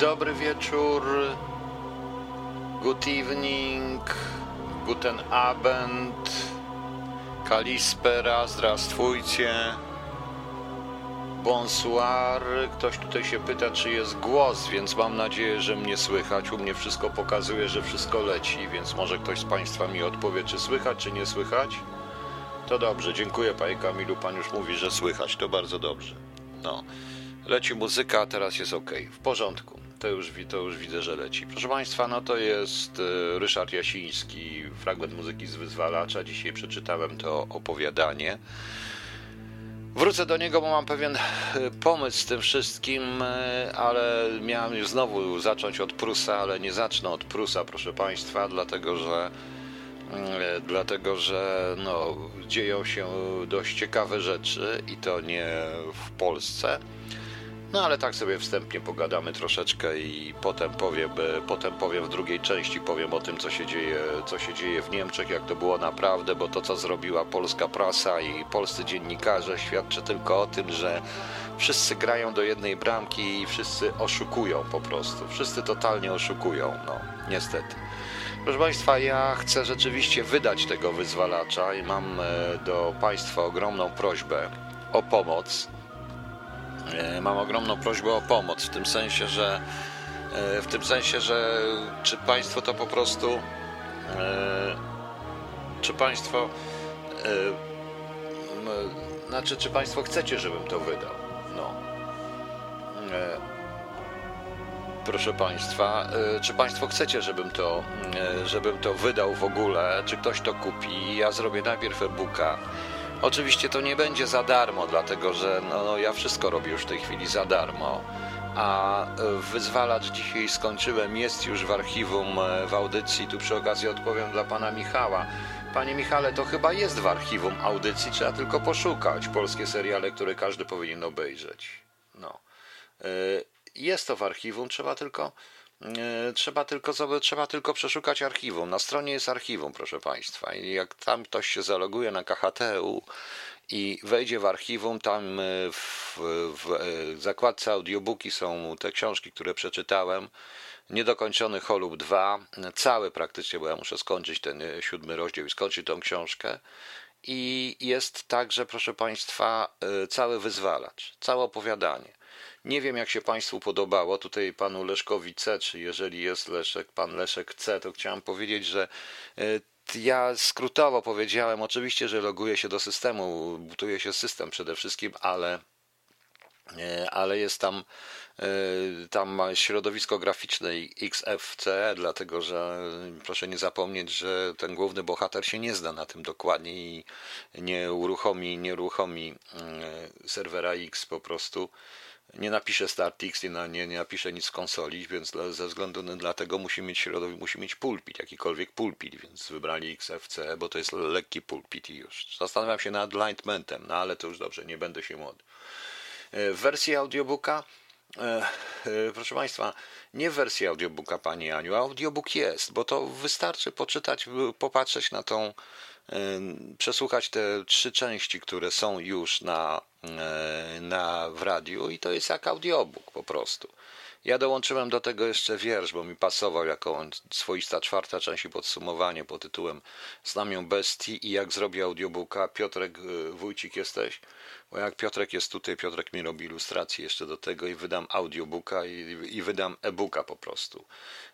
Dobry wieczór. Good evening. Guten Abend. Kalispera, zdrastwujcie. Bonsoir. Ktoś tutaj się pyta, czy jest głos, więc mam nadzieję, że mnie słychać. U mnie wszystko pokazuje, że wszystko leci, więc może ktoś z Państwa mi odpowie, czy słychać, czy nie słychać. To dobrze, dziękuję Panie Kamilu. Pan już mówi, że słychać, to bardzo dobrze. No, leci muzyka, a teraz jest ok. W porządku. To już, to już widzę, że leci. Proszę Państwa, no to jest e, Ryszard Jasiński, fragment muzyki z Wyzwalacza. Dzisiaj przeczytałem to opowiadanie. Wrócę do niego, bo mam pewien e, pomysł z tym wszystkim, e, ale miałem już znowu zacząć od Prusa, ale nie zacznę od Prusa, proszę Państwa, dlatego że E, dlatego że no, dzieją się dość ciekawe rzeczy i to nie w Polsce. No ale tak sobie wstępnie pogadamy troszeczkę i potem powiem, e, potem powiem w drugiej części powiem o tym, co się dzieje, co się dzieje w Niemczech, jak to było naprawdę, bo to, co zrobiła polska prasa i polscy dziennikarze, świadczy tylko o tym, że wszyscy grają do jednej bramki i wszyscy oszukują po prostu. Wszyscy totalnie oszukują, no niestety. Proszę Państwa, ja chcę rzeczywiście wydać tego wyzwalacza i mam e, do Państwa ogromną prośbę o pomoc. E, Mam ogromną prośbę o pomoc w tym sensie, że e, w tym sensie, że czy Państwo to po prostu e, czy Państwo znaczy czy Państwo chcecie, żebym to wydał? No. Proszę Państwa, czy Państwo chcecie, żebym to, żebym to wydał w ogóle? Czy ktoś to kupi? Ja zrobię najpierw e-booka. Oczywiście to nie będzie za darmo, dlatego że no, no, ja wszystko robię już w tej chwili za darmo. A e, wyzwalacz dzisiaj skończyłem, jest już w archiwum e, w audycji. Tu przy okazji odpowiem dla pana Michała. Panie Michale, to chyba jest w archiwum audycji, trzeba tylko poszukać. Polskie seriale, które każdy powinien obejrzeć. No. E, Jest to w archiwum, trzeba tylko, trzeba tylko, trzeba tylko przeszukać archiwum. Na stronie jest archiwum, proszę Państwa. I jak tam ktoś się zaloguje na KHTU i wejdzie w archiwum, tam e, w, w e, zakładce audiobooki są te książki, które przeczytałem. Niedokończony Holub 2, cały praktycznie, bo ja muszę skończyć ten e, siódmy rozdział i skończyć tą książkę. I jest także, proszę Państwa, e, cały wyzwalacz, całe opowiadanie. Nie wiem, jak się Państwu podobało. Tutaj panu Leszkowi C, czy jeżeli jest Leszek, pan Leszek C, to chciałem powiedzieć, że e, ja skrótowo powiedziałem, oczywiście, że loguję się do systemu, butuje się system przede wszystkim, ale E, ale jest tam, e, tam środowisko graficzne XFCE, dlatego że proszę nie zapomnieć, że ten główny bohater się nie zna na tym dokładnie i nie uruchomi, nie uruchomi e, serwera X po prostu. Nie napisze StartX, nie, nie, nie napisze nic w konsoli, więc dla, ze względu na dlatego musi mieć środowisko, musi mieć pulpit, jakikolwiek pulpit, więc wybrali XFCE, bo to jest lekki pulpit i już. Zastanawiam się nad Lightmentem, no ale to już dobrze, nie będę się modlił. W wersji audiobooka, e, e, proszę Państwa, nie w wersji audiobooka, Pani Aniu, audiobook jest, bo to wystarczy poczytać, popatrzeć na tą, e, przesłuchać te trzy części, które są już na, na w radiu i to jest jak audiobook po prostu. Ja dołączyłem do tego jeszcze wiersz, bo mi pasował jako swoista czwarta część i podsumowanie pod tytułem Znamię bestii i jak zrobię audiobooka. Piotrek e, Wójcik jesteś? Bo jak Piotrek jest tutaj, Piotrek mi robi ilustrację jeszcze do tego i wydam audiobooka i, i wydam e-booka po prostu.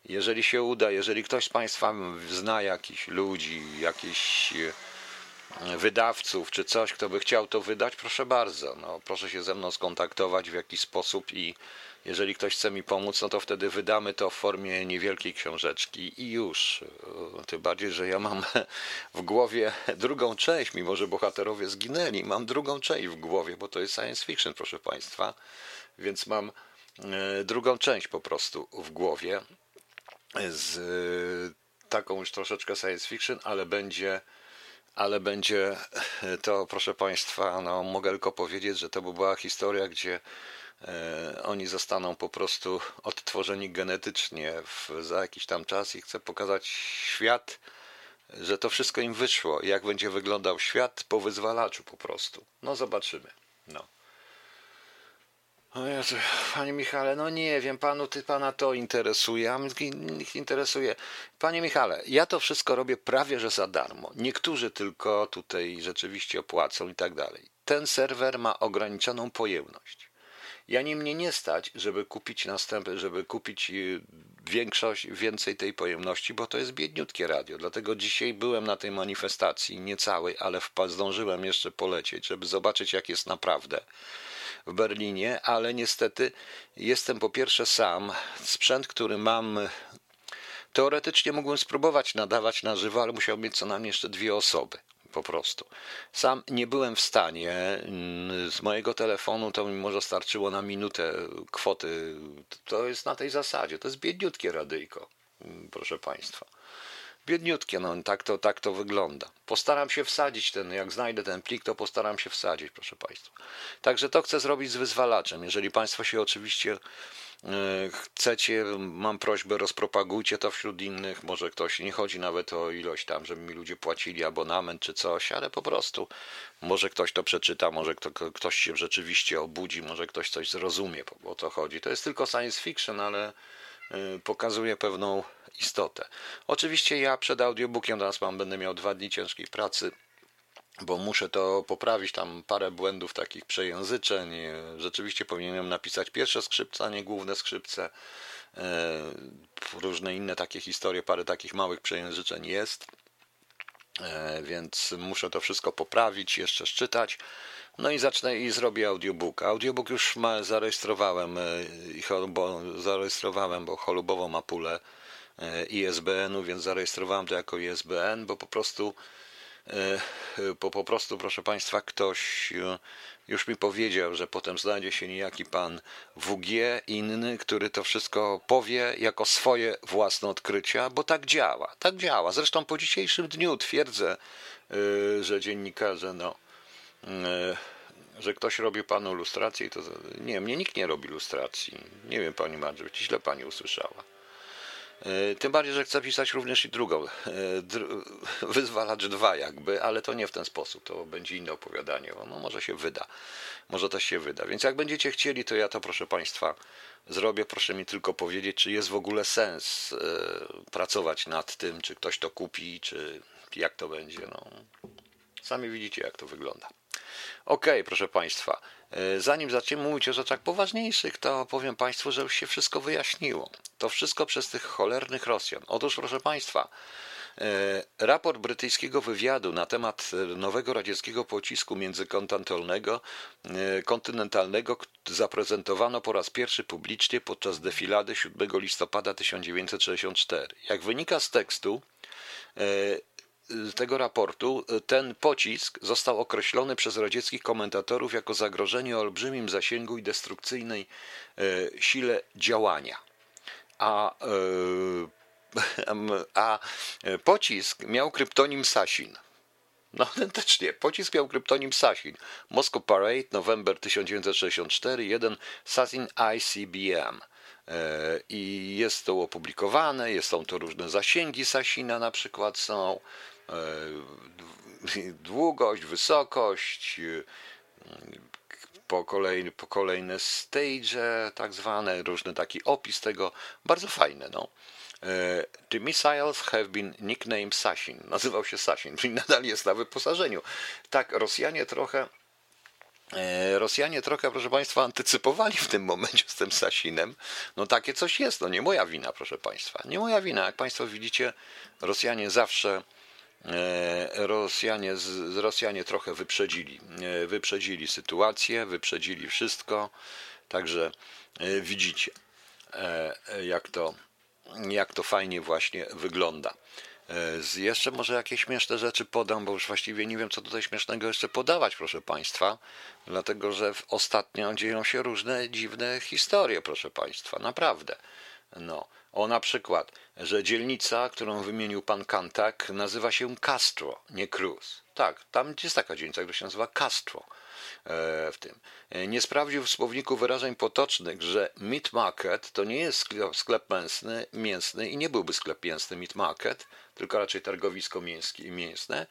Jeżeli się uda, jeżeli ktoś z Państwa zna jakichś ludzi, jakichś e, wydawców czy coś, kto by chciał to wydać, proszę bardzo. No, proszę się ze mną skontaktować w jakiś sposób i jeżeli ktoś chce mi pomóc, no to wtedy wydamy to w formie niewielkiej książeczki i już. E, Tym bardziej, że ja mam w głowie drugą część, mimo że bohaterowie zginęli, mam drugą część w głowie, bo to jest science fiction, proszę Państwa, więc mam e, drugą część po prostu w głowie z e, taką już troszeczkę science fiction, ale będzie ale będzie to, proszę Państwa, no, mogę tylko powiedzieć, że to by była historia, gdzie oni zostaną po prostu odtworzeni genetycznie w, za jakiś tam czas i chcę pokazać świat, że to wszystko im wyszło. Jak będzie wyglądał świat po wyzwalaczu po prostu. No zobaczymy. No. O Jezu, Panie Michale, no nie wiem, panu, ty pana to interesuje, a mnie nikt interesuje. Panie Michale, ja to wszystko robię prawie że za darmo. Niektórzy tylko tutaj rzeczywiście opłacą i tak dalej. Ten serwer ma ograniczoną pojemność. Ja nie mnie nie stać, żeby kupić następny, żeby kupić y, większość, więcej tej pojemności, bo to jest biedniutkie radio. Dlatego dzisiaj byłem na tej manifestacji, nie całej, ale zdążyłem jeszcze polecieć, żeby zobaczyć, jak jest naprawdę w Berlinie, ale niestety jestem po pierwsze sam. Sprzęt, który mam, teoretycznie mógłbym spróbować nadawać na żywo, ale musiał mieć co najmniej jeszcze dwie osoby po prostu. Sam nie byłem w stanie. Mm, z mojego telefonu to mi może starczyło na minutę kwoty. To jest na tej zasadzie. To jest biedniutkie radyjko, mm, proszę Państwa. Biedniutkie, no tak to, tak to wygląda. Postaram się wsadzić ten, jak znajdę ten plik, to postaram się wsadzić, proszę Państwa. Także to chcę zrobić z wyzwalaczem. Jeżeli Państwo się oczywiście chcecie, mam prośbę, rozpropagujcie to wśród innych. Może ktoś, nie chodzi nawet o ilość tam, żeby mi ludzie płacili abonament czy coś, ale po prostu może ktoś to przeczyta, może kto, ktoś się rzeczywiście obudzi, może ktoś coś zrozumie, o co chodzi. To jest tylko science fiction, ale e, pokazuje pewną istotę. Oczywiście ja przed audiobookiem teraz mam, będę miał dwa dni ciężkiej pracy, bo muszę to poprawić, tam parę błędów takich przejęzyczeń. Rzeczywiście powinienem napisać pierwsze skrzypce, a nie główne skrzypce. E, różne inne takie historie, parę takich małych przejęzyczeń jest, e, więc muszę to wszystko poprawić, jeszcze szczytać. No i zacznę i zrobię audiobook. Audiobook już ma, zarejestrowałem, e, bo zarejestrowałem, bo cholubowo ma pulę E, ISBN-u, więc zarejestrowałem to jako ISBN, bo po prostu, e, bo po prostu, proszę Państwa, ktoś e, już mi powiedział, że potem znajdzie się niejaki pan WG inny, który to wszystko powie jako swoje własne odkrycia, bo tak działa, tak działa. Zresztą po dzisiejszym dniu twierdzę, że dziennikarze, no, że ktoś robi panu lustrację to nie, mnie nikt nie robi lustracji. Nie wiem, pani Margaret, źle pani usłyszała. E, tym bardziej, że chcę pisać również i drugą, e, wyzwalacz dwa jakby, ale to nie w ten sposób, to będzie inne opowiadanie, no może się wyda, może też się wyda. Więc jak będziecie chcieli, to ja to proszę Państwa zrobię, proszę mi tylko powiedzieć, czy jest w ogóle sens e, pracować nad tym, czy ktoś to kupi, czy jak to będzie, no. Sami widzicie, jak to wygląda. OK, proszę Państwa, zanim zaczniemy mówić o rzeczach poważniejszych, to powiem Państwu, że już się wszystko wyjaśniło. To wszystko przez tych cholernych Rosjan. Otóż, proszę Państwa, e, raport brytyjskiego wywiadu na temat nowego radzieckiego pocisku międzykontynentalnego kontynentalnego zaprezentowano po raz pierwszy publicznie podczas defilady 7 listopada 1964. Jak wynika z tekstu, e, tego raportu ten pocisk został określony przez radzieckich komentatorów jako zagrożenie o olbrzymim zasięgu i destrukcyjnej e, sile działania. A, e, a pocisk miał kryptonim Sasin. No autentycznie, pocisk miał kryptonim Sasin. Moscow Parade, November 1964, jeden Sasin ICBM. E, I jest to opublikowane, są to różne zasięgi Sasina na przykład są. E, długość, wysokość, e, po kolejne, po kolejne stage, tak zwane, różny taki opis tego, bardzo fajne. No. E, the missiles have been nicknamed Sasin. Nazywał się Sasin, czyli nadal jest na wyposażeniu. Tak, Rosjanie trochę Rosjanie trochę, proszę Państwa, antycypowali w tym momencie z tym Sasinem. No takie coś jest, no nie moja wina, proszę Państwa. Nie moja wina. Jak Państwo widzicie, Rosjanie zawsze E, Rosjanie, Rosjanie trochę wyprzedzili, e, wyprzedzili sytuację, wyprzedzili wszystko, także e, widzicie, jak to, jak to fajnie właśnie wygląda. Jeszcze może jakieś śmieszne rzeczy podam, bo już właściwie nie wiem, co tutaj śmiesznego jeszcze podawać, proszę Państwa, dlatego że ostatnio dzieją się różne dziwne historie, proszę Państwa, naprawdę. No, o na przykład, że dzielnica, którą wymienił pan Kantak, nazywa się Castro, nie Cruz. Tak, tam jest taka dzielnica, która się nazywa Castro e, w tym. E, nie sprawdził w słowniku wyrażeń potocznych, że meat market to nie jest sklep, sklep mięsny, mięsny i nie byłby sklep mięsny meat market, tylko raczej targowisko mięskie, mięsne.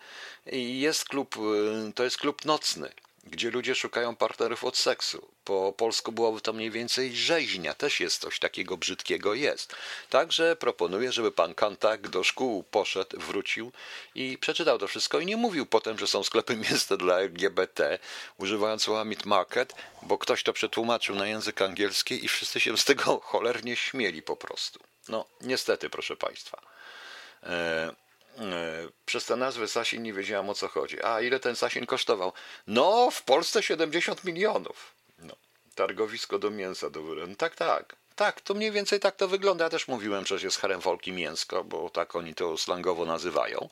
I jest klub, e, to jest klub nocny gdzie ludzie szukają partnerów od seksu. Po polsku byłoby to mniej więcej rzeźnia, też jest coś takiego brzydkiego jest. Także proponuję, żeby pan Kantak do szkół poszedł, wrócił i przeczytał to wszystko i nie mówił potem, że są sklepy miasta dla LGBT, używając słowa meat market, bo ktoś to przetłumaczył na język angielski i wszyscy się z tego cholernie śmieli po prostu. No, niestety, proszę państwa. E, przez tę nazwę Sasin nie wiedziałam o co chodzi. A ile ten Sasin kosztował? No, w Polsce 70 milionów. No, targowisko do mięsa do wyrobu. Tak, tak. Tak, to mniej więcej tak to wygląda. Ja też mówiłem, że jest harem wolki mięsko, bo tak oni to slangowo nazywają.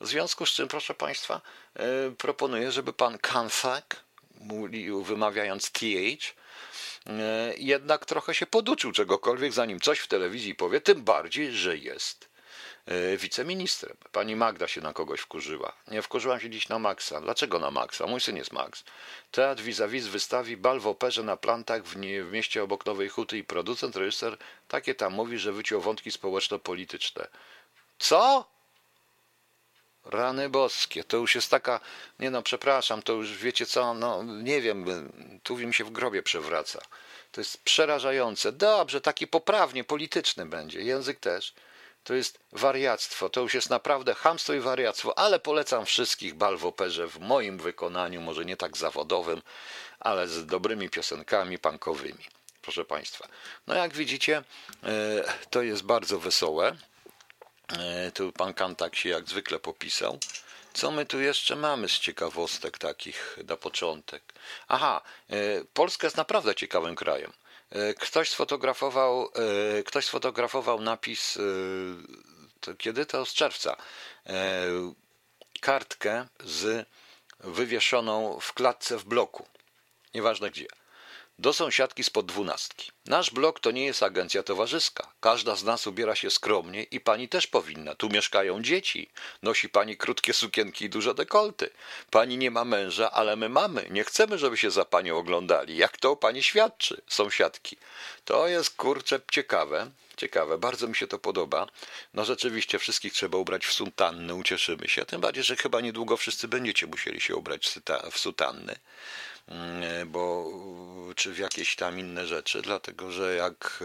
W związku z czym, proszę Państwa, e, proponuję, żeby pan Kanfak, wymawiając TH, e, jednak trochę się poduczył czegokolwiek, zanim coś w telewizji powie, tym bardziej, że jest E, wiceministrem. Pani Magda się na kogoś wkurzyła. Nie wkurzyłam się dziś na Maxa. Dlaczego na Maxa? Mój syn jest Max. Teatr vis-a-vis wystawi bal w operze na plantach w, nie, w mieście obok Nowej Huty i producent, reżyser takie tam mówi, że wyciął wątki społeczno-polityczne. Co? Rany boskie, to już jest taka, nie no, przepraszam, to już wiecie co, no nie wiem, tu mi się w grobie przewraca. To jest przerażające. Dobrze, taki poprawnie polityczny będzie, język też. To jest wariactwo, to już jest naprawdę hamstwo i wariactwo, ale polecam wszystkich bal w operze w moim wykonaniu, może nie tak zawodowym, ale z dobrymi piosenkami punkowymi. Proszę Państwa. No jak widzicie, e, to jest bardzo wesołe. E, tu pan Kantak się jak zwykle popisał. Co my tu jeszcze mamy z ciekawostek takich na początek? Aha, e, Polska jest naprawdę ciekawym krajem. E, ktoś sfotografował, e, ktoś sfotografował napis, e, to kiedy to? Z czerwca. Kartkę z wywieszoną w klatce w bloku. Nieważne gdzie do sąsiadki spod dwunastki. Nasz blok to nie jest agencja towarzyska. Każda z nas ubiera się skromnie i pani też powinna. Tu mieszkają dzieci. Nosi pani krótkie sukienki i duże dekolty. Pani nie ma męża, ale my mamy. Nie chcemy, żeby się za panią oglądali. Jak to pani świadczy, sąsiadki. To jest kurczę ciekawe. Ciekawe, bardzo mi się to podoba. No rzeczywiście wszystkich trzeba ubrać w sutanny, ucieszymy się. Tym bardziej, że chyba niedługo wszyscy będziecie musieli się ubrać w sutanny. Mm, bo czy w jakieś tam inne rzeczy, dlatego że jak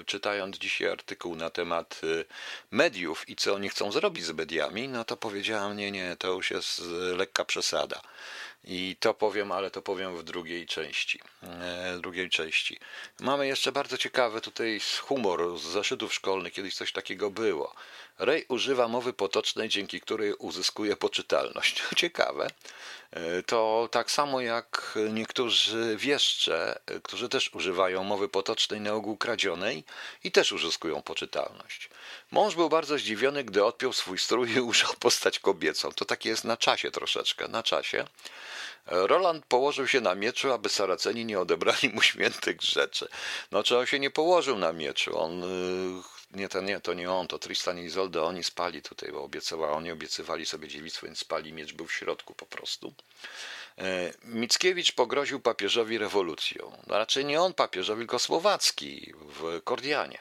e, czytając dzisiaj artykuł na temat e, mediów i co oni chcą zrobić z mediami, no to powiedziałam, nie, nie, to już jest lekka przesada. I to powiem, ale to powiem w drugiej części. E, drugiej części. Mamy jeszcze bardzo ciekawy tutaj humor z zeszytów szkolnych, kiedyś coś takiego było. Ray używa mowy potocznej, dzięki której uzyskuje poczytalność. Ciekawe. E, to tak samo jak niektórzy wieszcze, którzy też używają mowy potocznej na ogół kradzionej i też uzyskują poczytalność. Mąż był bardzo zdziwiony, gdy odpiął swój strój i użył postać kobiecą. To takie jest na czasie troszeczkę, na czasie. Roland położył się na mieczu, aby Saraceni nie odebrali mu świętych rzeczy. No, czy on się nie położył na mieczu? On nie, to nie, to nie on, to Tristan i Izolda, oni spali tutaj, bo obiecała, oni obiecywali sobie dziewictwo, więc spali, miecz był w środku po prostu. E, Mickiewicz pogroził papieżowi rewolucją. No, raczej nie on papieżowi, tylko Słowacki w Kordianie.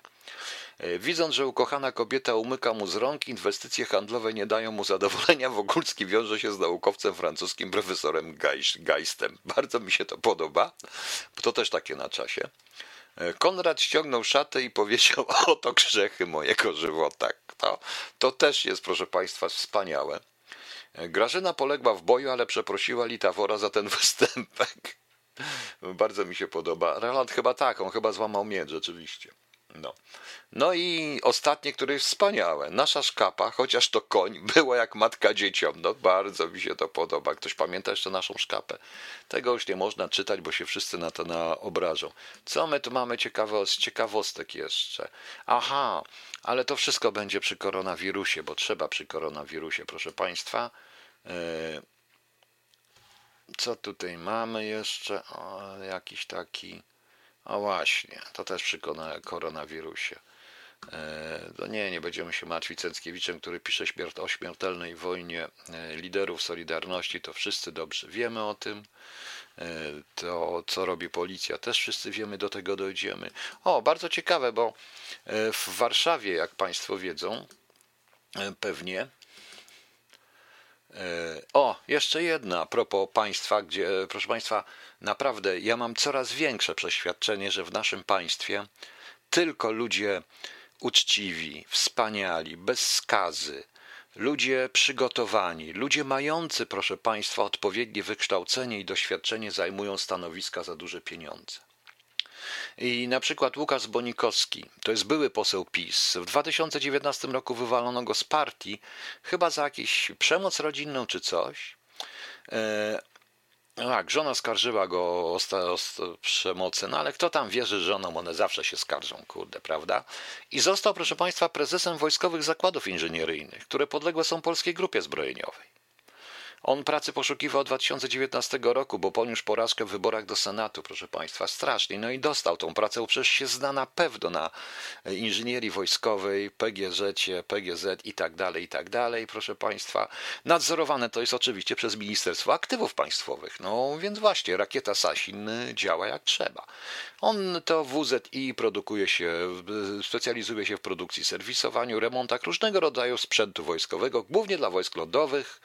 E, widząc, że ukochana kobieta umyka mu z rąk, inwestycje handlowe nie dają mu zadowolenia, Wokulski wiąże się z naukowcem francuskim profesorem Geistem. Bardzo mi się to podoba, bo to też takie na czasie. E, Konrad ściągnął szatę i powiedział: Oto grzechy mojego żywota. To, to też jest, proszę Państwa, wspaniałe. E, Grażyna poległa w boju, ale przeprosiła Litawora za ten występek. Bardzo mi się podoba. Roland chyba tak, on chyba złamał miecz, rzeczywiście. No. no i ostatnie, które jest wspaniałe. Nasza szkapa, chociaż to koń, była jak matka dzieciom. No bardzo mi się to podoba. Ktoś pamięta jeszcze naszą szkapę? Tego już nie można czytać, bo się wszyscy na to na obrażą. Co my tu mamy ciekawe, ciekawostek jeszcze? Aha, ale to wszystko będzie przy koronawirusie, bo trzeba przy koronawirusie, proszę Państwa. E, co tutaj mamy jeszcze? O, jakiś taki... O właśnie, to też przy koronawirusie. No nie, nie będziemy się martwić Cęckiewiczem, który pisze śmierć o śmiertelnej wojnie e, liderów Solidarności, to wszyscy dobrze wiemy o tym. E, to, co robi policja, też wszyscy wiemy, do tego dojdziemy. O, bardzo ciekawe, bo w Warszawie, jak Państwo wiedzą, pewnie O, jeszcze jedna a propos państwa, gdzie, proszę państwa, naprawdę ja mam coraz większe przeświadczenie, że w naszym państwie tylko ludzie uczciwi, wspaniali, bez skazy, ludzie przygotowani, ludzie mający, proszę państwa, odpowiednie wykształcenie i doświadczenie zajmują stanowiska za duże pieniądze. I na przykład Łukasz Bonikowski, to jest były poseł PiS. W 2019 roku wywalono go z partii, chyba za jakąś przemoc rodzinną czy coś. E, tak, żona skarżyła go o, o, przemocy, no ale kto tam wierzy żonom, one zawsze się skarżą, kurde, prawda? I został, proszę Państwa, prezesem Wojskowych Zakładów Inżynieryjnych, które podległe są Polskiej Grupie Zbrojeniowej. On pracy poszukiwał od 2019 roku, bo poniósł porażkę w wyborach do Senatu, proszę Państwa, strasznie. No i dostał tą pracę, przecież się zna na pewno na inżynierii wojskowej, PGZ, PGZ i tak dalej, i tak dalej, proszę Państwa. Nadzorowane to jest oczywiście przez Ministerstwo Aktywów Państwowych. No więc właśnie, rakieta Sasin działa jak trzeba. On to WZI produkuje się, specjalizuje się w produkcji, serwisowaniu, remontach różnego rodzaju sprzętu wojskowego, głównie dla wojsk lądowych.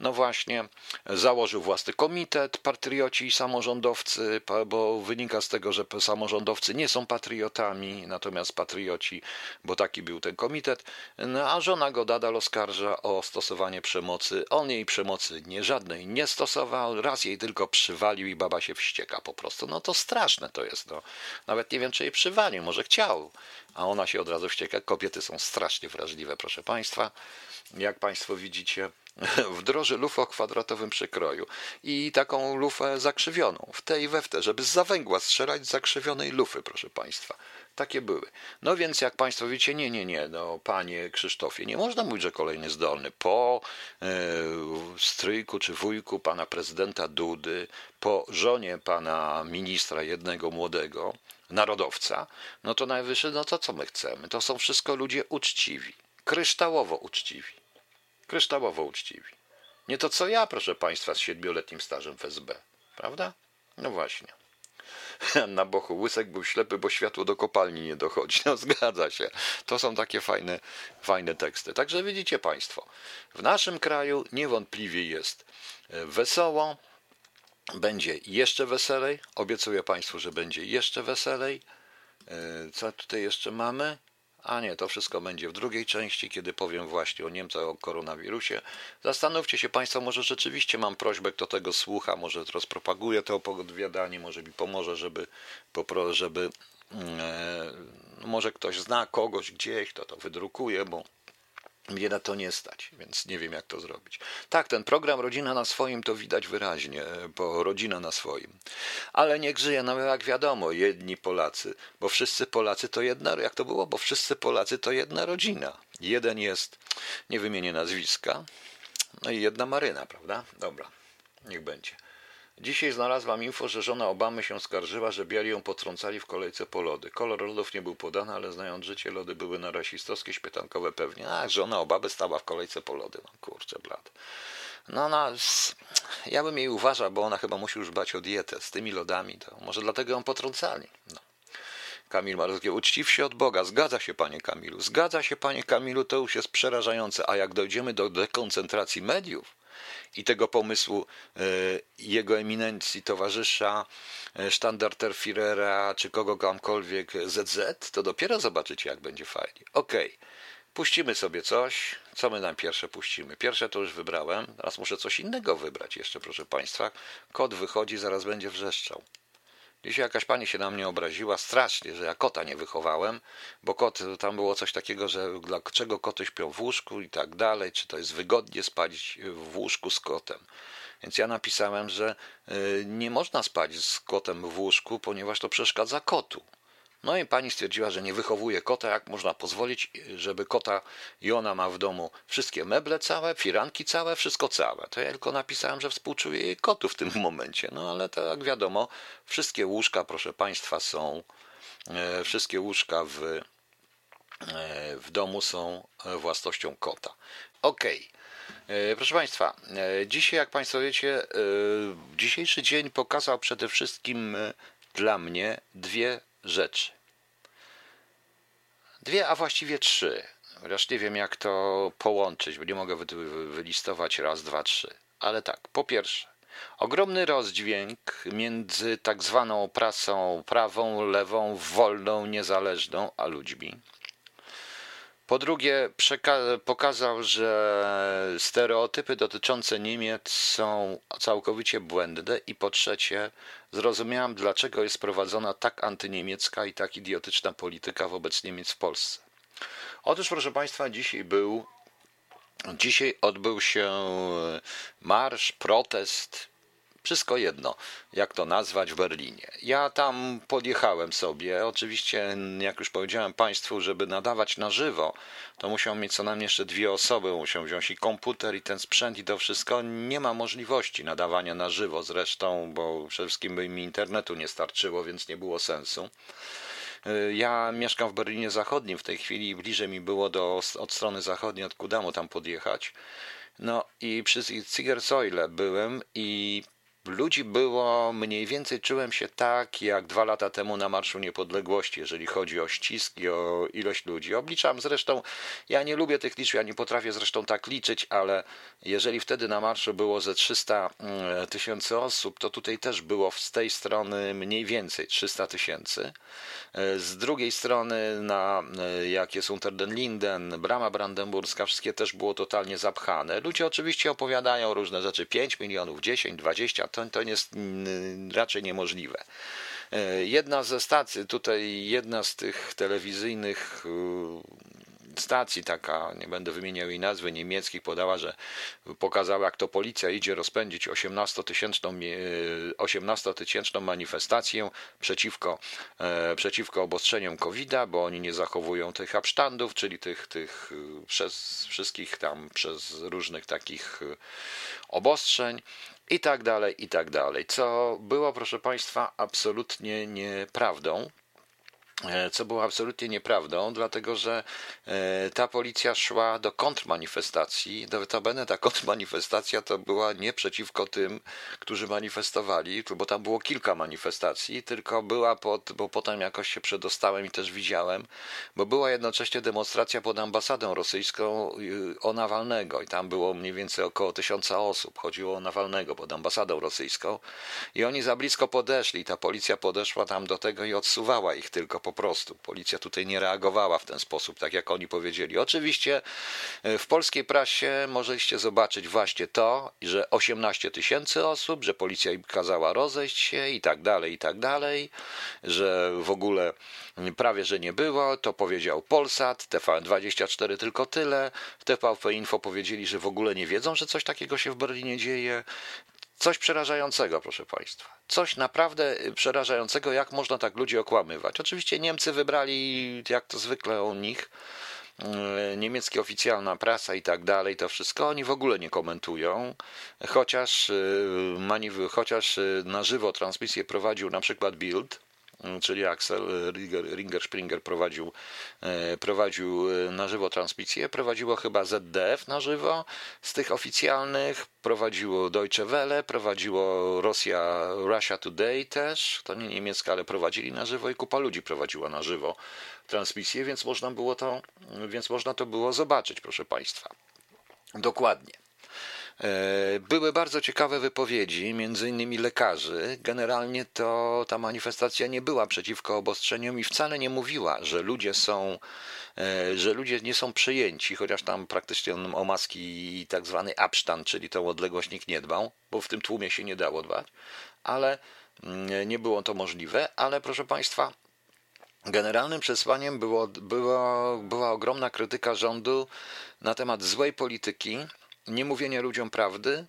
No właśnie, założył własny komitet, patrioci i samorządowcy, bo wynika z tego, że samorządowcy nie są patriotami, natomiast patrioci, bo taki był ten komitet, no, a żona go nadal oskarża o stosowanie przemocy. On jej przemocy nie żadnej nie stosował, raz jej tylko przywalił i baba się wścieka po prostu. No to straszne to jest. No. Nawet nie wiem, czy jej przywalił, może chciał, a ona się od razu wścieka. Kobiety są strasznie wrażliwe, proszę Państwa. Jak Państwo widzicie, wdroży lufę o kwadratowym przekroju i taką lufę zakrzywioną, w tej i we w te, żeby z zawęgła strzelać z zakrzywionej lufy, proszę Państwa. Takie były. No więc jak Państwo wiecie, nie, nie, nie, no Panie Krzysztofie, nie można mówić, że kolejny zdolny. Po e, stryjku czy wujku Pana Prezydenta Dudy, po żonie Pana Ministra jednego młodego, narodowca, no to najwyższy, no to co my chcemy? To są wszystko ludzie uczciwi, kryształowo uczciwi. Kryształowo uczciwi. Nie to co ja, proszę Państwa, z siedmioletnim stażem w SB. Prawda? No właśnie. Na bochu łysek był ślepy, bo światło do kopalni nie dochodzi. No zgadza się. To są takie fajne, fajne teksty. Także widzicie Państwo, w naszym kraju niewątpliwie jest e, wesoło, będzie jeszcze weselej. Obiecuję Państwu, że będzie jeszcze weselej. E, co tutaj jeszcze mamy? A nie, to wszystko będzie w drugiej części, kiedy powiem właśnie o Niemcach, o koronawirusie. Zastanówcie się Państwo, może rzeczywiście mam prośbę, kto tego słucha, może rozpropaguje to opowiadanie, może mi pomoże, żeby, żeby mm, e, może ktoś zna kogoś gdzieś, kto to wydrukuje, bo mnie na to nie stać, więc nie wiem, jak to zrobić. Tak, ten program Rodzina na swoim to widać wyraźnie, bo rodzina na swoim. Ale niech żyje, no jak wiadomo, jedni Polacy, bo wszyscy Polacy to jedna, jak to było, bo wszyscy Polacy to jedna rodzina. Jeden jest, nie wymienię nazwiska, no i jedna Maryna, prawda? Dobra, niech będzie. Dzisiaj znalazłam info, że żona Obamy się skarżyła, że biali ją potrącali w kolejce po lody. Kolor lodów nie był podany, ale znając życie, lody były na rasistowskie, śpietankowe pewnie. A, żona Obamy stała w kolejce po lody. No kurczę, blad. No, no, ja bym jej uważał, bo ona chyba musi już dbać o dietę. Z tymi lodami to może dlatego ją potrącali. No. Kamil Marowski, uczciw się od Boga. Zgadza się, panie Kamilu. Zgadza się, panie Kamilu, to już jest przerażające. A jak dojdziemy do dekoncentracji mediów, i tego pomysłu e, jego eminencji towarzysza e, Standarterführera czy kogo kamkolwiek ZZ, to dopiero zobaczycie, jak będzie fajnie. Okej. Okay. Puścimy sobie coś. Co my nam pierwsze puścimy? Pierwsze to już wybrałem. Teraz muszę coś innego wybrać jeszcze, proszę Państwa. Kot wychodzi, zaraz będzie wrzeszczał. Dzisiaj jakaś pani się na mnie obraziła strasznie, że ja kota nie wychowałem, bo kot, tam było coś takiego, że dla czego koty śpią w łóżku i tak dalej, czy to jest wygodnie spać w łóżku z kotem. Więc ja napisałem, że y, nie można spać z kotem w łóżku, ponieważ to przeszkadza kotu. No i pani stwierdziła, że nie wychowuje kota, jak można pozwolić, żeby kota i ona ma w domu wszystkie meble całe, firanki całe, wszystko całe. To ja tylko napisałem, że współczuję jej kotu w tym momencie. No ale to jak wiadomo, wszystkie łóżka, proszę państwa, są, e, wszystkie łóżka w, e, w domu są własnością kota. Okej. Okay. Proszę Państwa, e, dzisiaj, jak Państwo wiecie, dzisiejszy dzień pokazał przede wszystkim dla mnie dwie rzeczy. Dwie, a właściwie trzy. Chociaż nie wiem, jak to połączyć, bo nie mogę wylistować raz, dwa, trzy. Ale tak, po pierwsze, ogromny rozdźwięk między tak zwaną prasą prawą, lewą, wolną, niezależną, a ludźmi. Po drugie, pokazał, że stereotypy dotyczące Niemiec są całkowicie błędne. I po trzecie, zrozumiałem, dlaczego jest prowadzona tak antyniemiecka i tak idiotyczna polityka wobec Niemiec w Polsce. Otóż, proszę Państwa, dzisiaj był, dzisiaj odbył się marsz, protest, wszystko jedno, jak to nazwać w Berlinie. Ja tam podjechałem sobie. Oczywiście, jak już powiedziałem Państwu, żeby nadawać na żywo, to musiał mieć co najmniej jeszcze dwie osoby. Musiał wziąć i komputer, i ten sprzęt, i to wszystko. Nie ma możliwości nadawania na żywo zresztą, bo przede wszystkim by mi internetu nie starczyło, więc nie było sensu. Ja mieszkam w Berlinie Zachodnim w tej chwili, bliżej mi było do, od strony zachodniej, od Kudamu tam podjechać. No i przy Zigersäule byłem i ludzi było mniej więcej, czułem się tak jak dwa lata temu na Marszu Niepodległości, jeżeli chodzi o ścisk i o ilość ludzi. Obliczam zresztą, ja nie lubię tych liczb, ja nie potrafię zresztą tak liczyć, ale jeżeli wtedy na marszu było ze 300 mm, tysięcy osób, to tutaj też było z tej strony mniej więcej 300 tysięcy. E, z drugiej strony, na, e, jak jest Unter den Linden, Brama Brandenburska, wszystkie też było totalnie zapchane. Ludzie oczywiście opowiadają różne rzeczy, 5 milionów, 10, 20, to, to jest mm, raczej niemożliwe. E, jedna ze stacji, tutaj jedna z tych telewizyjnych stacji, taka, nie będę wymieniał jej nazwy, niemieckich, podała, że pokazała, jak to policja idzie rozpędzić 18-tysięczną 18 manifestację przeciwko, e, przeciwko obostrzeniom COVID-a, bo oni nie zachowują tych absztandów, czyli tych, tych przez wszystkich tam, przez różnych takich obostrzeń i tak dalej, i tak dalej. Co było, proszę Państwa, absolutnie nieprawdą. E, co było absolutnie nieprawdą, dlatego że e, ta policja szła do kontrmanifestacji. Notabene ta kontrmanifestacja to była nie przeciwko tym, którzy manifestowali, bo tam było kilka manifestacji, tylko była pod, bo potem jakoś się przedostałem i też widziałem, bo była jednocześnie demonstracja pod ambasadą rosyjską y, o Nawalnego i tam było mniej więcej około tysiąca osób. Chodziło o Nawalnego pod ambasadą rosyjską i oni za blisko podeszli. Ta policja podeszła tam do tego i odsuwała ich tylko po prostu. Policja tutaj nie reagowała w ten sposób, tak jak oni powiedzieli. Oczywiście e, w polskiej prasie możecie zobaczyć właśnie to, że 18 tysięcy osób, że policja im kazała rozejść się i tak dalej, i tak dalej, że w ogóle prawie, że nie było. To powiedział Polsat, TVN24 tylko tyle. W TVP Info powiedzieli, że w ogóle nie wiedzą, że coś takiego się w Berlinie dzieje. Coś przerażającego, proszę Państwa. Coś naprawdę przerażającego, jak można tak ludzi okłamywać. Oczywiście Niemcy wybrali, jak to zwykle u nich, e, niemiecka oficjalna prasa i tak dalej, to wszystko oni w ogóle nie komentują, chociaż, e, chociaż na żywo transmisję prowadził na przykład Bild, czyli Axel Ringer Springer prowadził, e, prowadził e, na żywo transmisję, prowadziło chyba ZDF na żywo z tych oficjalnych, prowadziło Deutsche Welle, prowadziło Rosja, Russia Today też, to nie niemiecka, ale prowadzili na żywo i kupa ludzi prowadziła na żywo transmisję, więc można było to, więc można to było zobaczyć, proszę Państwa. Dokładnie. E, były bardzo ciekawe wypowiedzi, między innymi lekarzy. Generalnie to ta manifestacja nie była przeciwko obostrzeniom i wcale nie mówiła, że ludzie są, e, że ludzie nie są przyjęci, chociaż tam praktycznie o maski i tak zwany abstand, czyli tą odległość nikt nie dbał, bo w tym tłumie się nie dało dbać, ale mm, nie było to możliwe, ale proszę Państwa, Generalnym przesłaniem było, było, była ogromna krytyka rządu na temat złej polityki, niemówienie ludziom prawdy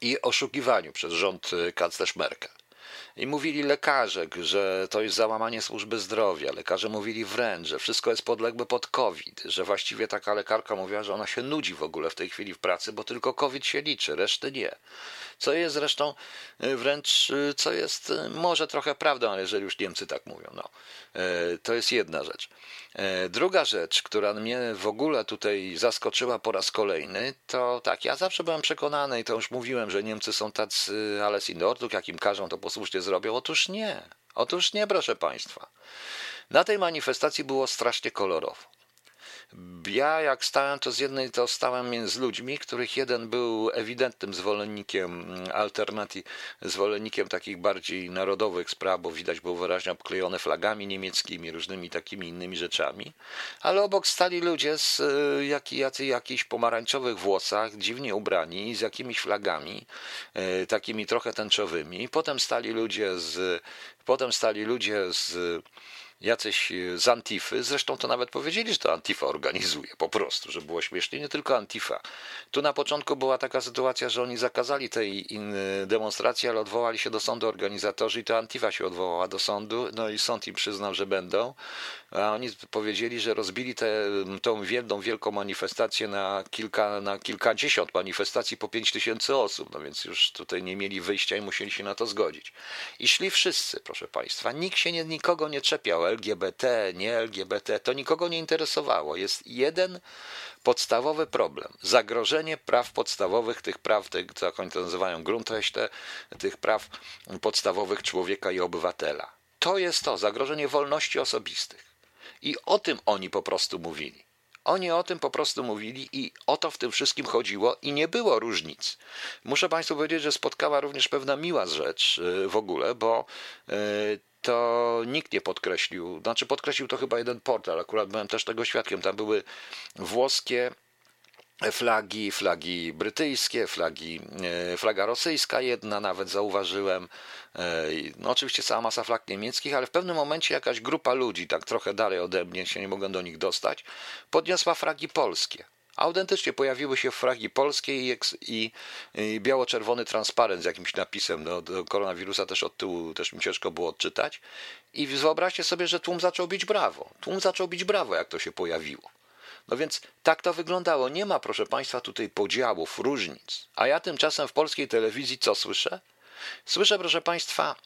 i oszukiwaniu przez rząd y, kanclerz Merkel. I mówili lekarze, że to jest załamanie służby zdrowia. Lekarze mówili wręcz, że wszystko jest podległe pod COVID, że właściwie taka lekarka mówiła, że ona się nudzi w ogóle w tej chwili w pracy, bo tylko COVID się liczy, reszty nie. Co jest zresztą y, wręcz, y, co jest może trochę prawdą, ale jeżeli już Niemcy tak mówią, no, to jest jedna rzecz. E, druga rzecz, która mnie w ogóle tutaj zaskoczyła po raz kolejny, to tak, ja zawsze byłem przekonany i to już mówiłem, że Niemcy są tacy alles in Ordnung, jak im każą, to posłusznie zrobią. Otóż nie. Otóż nie, proszę Państwa. Na tej manifestacji było strasznie kolorowo. Ja jak stałem, to z jednej to stałem z ludźmi, których jeden był ewidentnym zwolennikiem alternatyw, zwolennikiem takich bardziej narodowych spraw, bo widać było wyraźnie obklejone flagami niemieckimi, różnymi takimi innymi rzeczami, ale obok stali ludzie z jak, jacy, jakichś pomarańczowych włosach, dziwnie ubrani, z jakimiś flagami, e, takimi trochę tęczowymi. Potem stali ludzie z, potem stali ludzie z jacyś e, z Antify, zresztą to nawet powiedzieli, że to Antifa organizuje, po prostu, że było śmiesznie, nie tylko Antifa. Tu na początku była taka sytuacja, że oni zakazali tej demonstracji, ale odwołali się do sądu organizatorzy i to Antifa się odwołała do sądu, no i sąd im przyznał, że będą, a oni powiedzieli, że rozbili tę tą wielką, wielką manifestację na, kilka, na kilkadziesiąt manifestacji po pięć tysięcy osób, no więc już tutaj nie mieli wyjścia i musieli się na to zgodzić. I szli wszyscy, proszę Państwa, nikt się nie, nikogo nie czepiał, LGBT, nie LGBT, to nikogo nie interesowało. Jest jeden podstawowy problem. Zagrożenie praw podstawowych, tych praw, tych, co oni to nazywają Grundrechte, tych praw podstawowych człowieka i obywatela. To jest to, zagrożenie wolności osobistych. I o tym oni po prostu mówili. Oni o tym po prostu mówili i o to w tym wszystkim chodziło i nie było różnic. Muszę Państwu powiedzieć, że spotkała również pewna miła rzecz y, w ogóle, bo y, to nikt nie podkreślił, znaczy podkreślił to chyba jeden portal, akurat byłem też tego świadkiem, tam były włoskie flagi, flagi brytyjskie, flagi, e, flaga rosyjska jedna nawet zauważyłem, e, no oczywiście cała masa flag niemieckich, ale w pewnym momencie jakaś grupa ludzi, tak trochę dalej ode mnie, się nie mogłem do nich dostać, podniosła flagi polskie. Autentycznie pojawiły się flagi polskie i, i, i biało-czerwony transparent z jakimś napisem. No, do koronawirusa też od tyłu też mi ciężko było odczytać. I wyobraźcie sobie, że tłum zaczął bić brawo. Tłum zaczął bić brawo, jak to się pojawiło. No więc tak to wyglądało. Nie ma, proszę Państwa, tutaj podziałów, różnic. A ja tymczasem w polskiej telewizji co słyszę? Słyszę, proszę Państwa,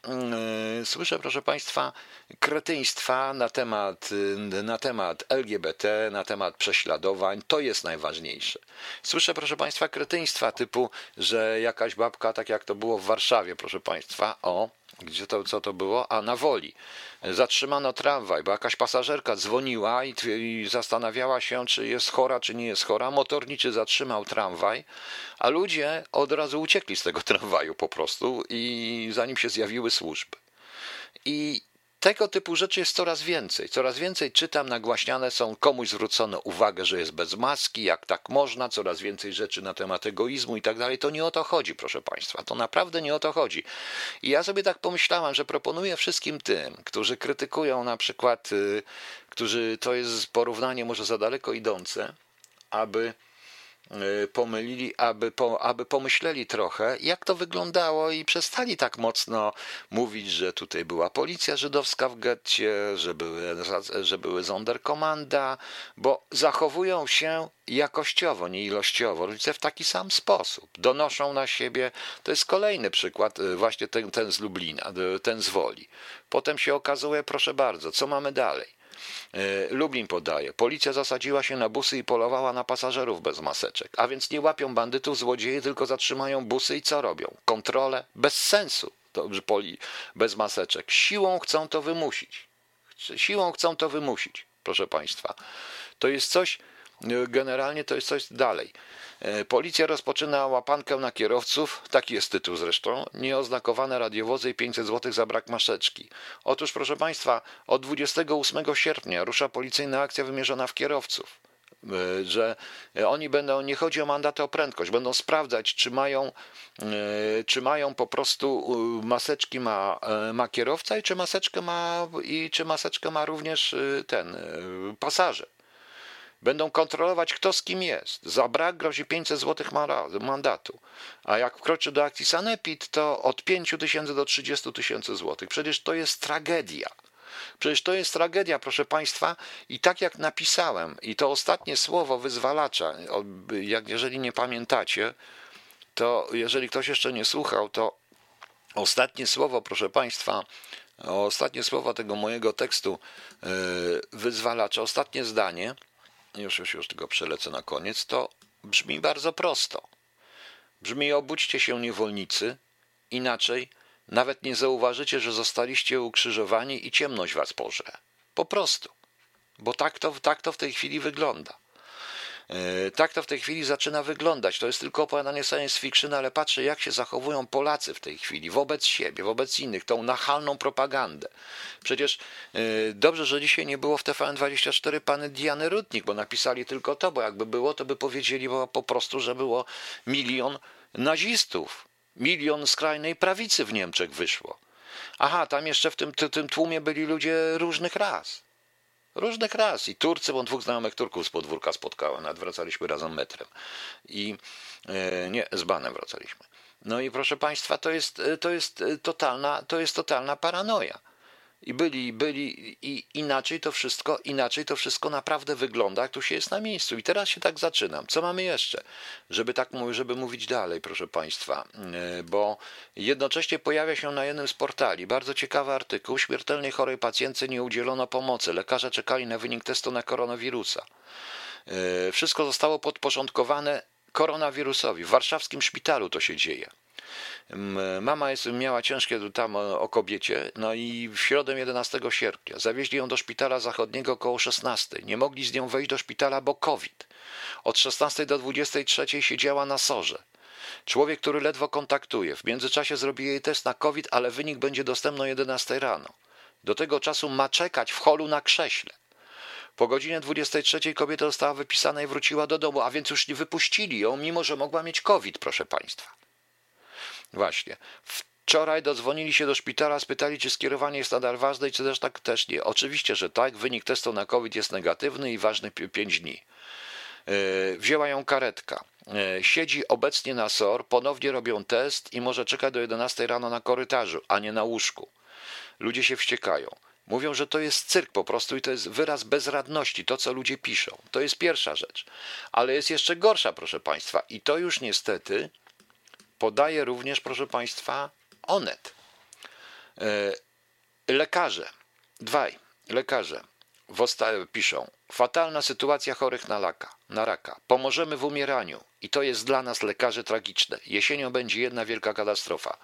yy, słyszę, proszę Państwa, kretyństwa na temat, yy, na temat LGBT, na temat prześladowań. To jest najważniejsze. Słyszę, proszę Państwa, kretyństwa typu, że jakaś babka, tak jak to było w Warszawie, proszę Państwa, o, gdzie to, co to było? A na woli. Zatrzymano tramwaj, bo jakaś pasażerka dzwoniła i, i, zastanawiała się, czy jest chora, czy nie jest chora. Motorniczy zatrzymał tramwaj, a ludzie od razu uciekli z tego tramwaju po prostu i zanim się zjawiły służby. I tego typu rzeczy jest coraz więcej. Coraz więcej czytam, nagłaśniane są, komuś zwrócono uwagę, że jest bez maski, jak tak można, coraz więcej rzeczy na temat egoizmu i tak dalej. To nie o to chodzi, proszę Państwa. To naprawdę nie o to chodzi. I ja sobie tak pomyślałem, że proponuję wszystkim tym, którzy krytykują na przykład, y, którzy to jest porównanie może za daleko idące, aby pomylili, aby, po, aby pomyśleli trochę, jak to wyglądało i przestali tak mocno mówić, że tutaj była policja żydowska w getcie, że były, że były Sonderkommanda, bo zachowują się jakościowo, nie ilościowo, rodzice w taki sam sposób. Donoszą na siebie, to jest kolejny przykład, y, właśnie ten, ten z Lublina, y, ten z Woli. Potem się okazuje, proszę bardzo, co mamy dalej? E, Lublin podaje. Policja zasadziła się na busy i polowała na pasażerów bez maseczek. A więc nie łapią bandytów, złodzieje, tylko zatrzymają busy i co robią? Kontrole bez sensu. Dobrze, poli bez maseczek. Siłą chcą to wymusić. Siłą chcą to wymusić, proszę Państwa. To jest coś, generalnie to jest coś dalej. E, policja rozpoczyna łapankę na kierowców, taki jest tytuł zresztą, nieoznakowane radiowozy i 500 zł za brak maszeczki. Otóż, proszę Państwa, od 28 sierpnia rusza policyjna akcja wymierzona w kierowców e, że oni będą, nie chodzi o mandaty o prędkość, będą sprawdzać, czy mają, e, czy mają po prostu maseczki ma, ma kierowca i czy maseczkę ma, i czy maseczkę ma również ten pasażer. Będą kontrolować, kto z kim jest. Za brak grozi 500 zł mandatu. A jak wkroczy do akcji Sanepid, to od 5 tysięcy do 30 tysięcy złotych. Przecież to jest tragedia. Przecież to jest tragedia, proszę Państwa, i tak jak napisałem, i to ostatnie słowo wyzwalacza, jak jeżeli nie pamiętacie, to jeżeli ktoś jeszcze nie słuchał, to ostatnie słowo, proszę Państwa, ostatnie słowo tego mojego tekstu e, wyzwalacza, ostatnie zdanie już, już, już przelecę na koniec, to brzmi bardzo prosto. Brzmi obudźcie się niewolnicy, inaczej nawet nie zauważycie, że zostaliście ukrzyżowani i ciemność was pożre. Po prostu. bo tak to, tak to w tej chwili wygląda. E, tak to w tej chwili zaczyna wyglądać. To jest tylko opowiadanie science fiction, ale patrzę, jak się zachowują Polacy w tej chwili wobec siebie, wobec innych, tą nachalną propagandę. Przecież e, dobrze, że dzisiaj nie było w TVN24 pany Diany Rudnik, bo napisali tylko to, bo jakby było, to by powiedzieli po prostu, że było milion nazistów, milion skrajnej prawicy w Niemczech wyszło. Aha, tam jeszcze w tym, tym tłumie byli ludzie różnych ras. Różnych ras. I Turcy, bo dwóch znajomych Turków z podwórka spotkałem, nawet wracaliśmy razem metrem. I e, nie, z banem wracaliśmy. No i proszę Państwa, to jest, to jest, totalna, to jest totalna paranoja. I byli, byli, i inaczej to wszystko, inaczej to wszystko naprawdę wygląda, jak tu się jest na miejscu. I teraz się tak zaczynam. Co mamy jeszcze? Żeby tak mówić, żeby mówić dalej, proszę Państwa, e, bo jednocześnie pojawia się na jednym z portali bardzo ciekawy artykuł. Śmiertelnej chorej pacjentce nie udzielono pomocy. Lekarze czekali na wynik testu na koronawirusa. E, wszystko zostało podporządkowane koronawirusowi. W warszawskim szpitalu to się dzieje. Mama jest, miała ciężkie tam o kobiecie, no i w środę 11 sierpnia zawieźli ją do szpitala zachodniego około 16. Nie mogli z nią wejść do szpitala, bo COVID. Od 16 do 23 siedziała na sorze. Człowiek, który ledwo kontaktuje. W międzyczasie zrobi jej test na COVID, ale wynik będzie dostępny o 11 rano. Do tego czasu ma czekać w holu na krześle. Po godzinie 23 kobieta została wypisana i wróciła do domu, a więc już nie wypuścili ją, mimo że mogła mieć COVID, proszę Państwa. Właśnie. Wczoraj dodzwonili się do szpitala, spytali, czy skierowanie jest nadal ważne i czy też tak też nie. Oczywiście, że tak. Wynik testu na COVID jest negatywny i ważny 5 dni. E, wzięła ją karetka. E, siedzi obecnie na SOR, ponownie robią test i może czekać do 11 rano na korytarzu, a nie na łóżku. Ludzie się wściekają. Mówią, że to jest cyrk po prostu i to jest wyraz bezradności, to co ludzie piszą. To jest pierwsza rzecz. Ale jest jeszcze gorsza, proszę Państwa, i to już niestety podaje również, proszę Państwa, Onet. E, lekarze, dwaj lekarze piszą, fatalna sytuacja chorych na, laka, na raka. Pomożemy w umieraniu i to jest dla nas lekarzy tragiczne. Jesienią będzie jedna wielka katastrofa.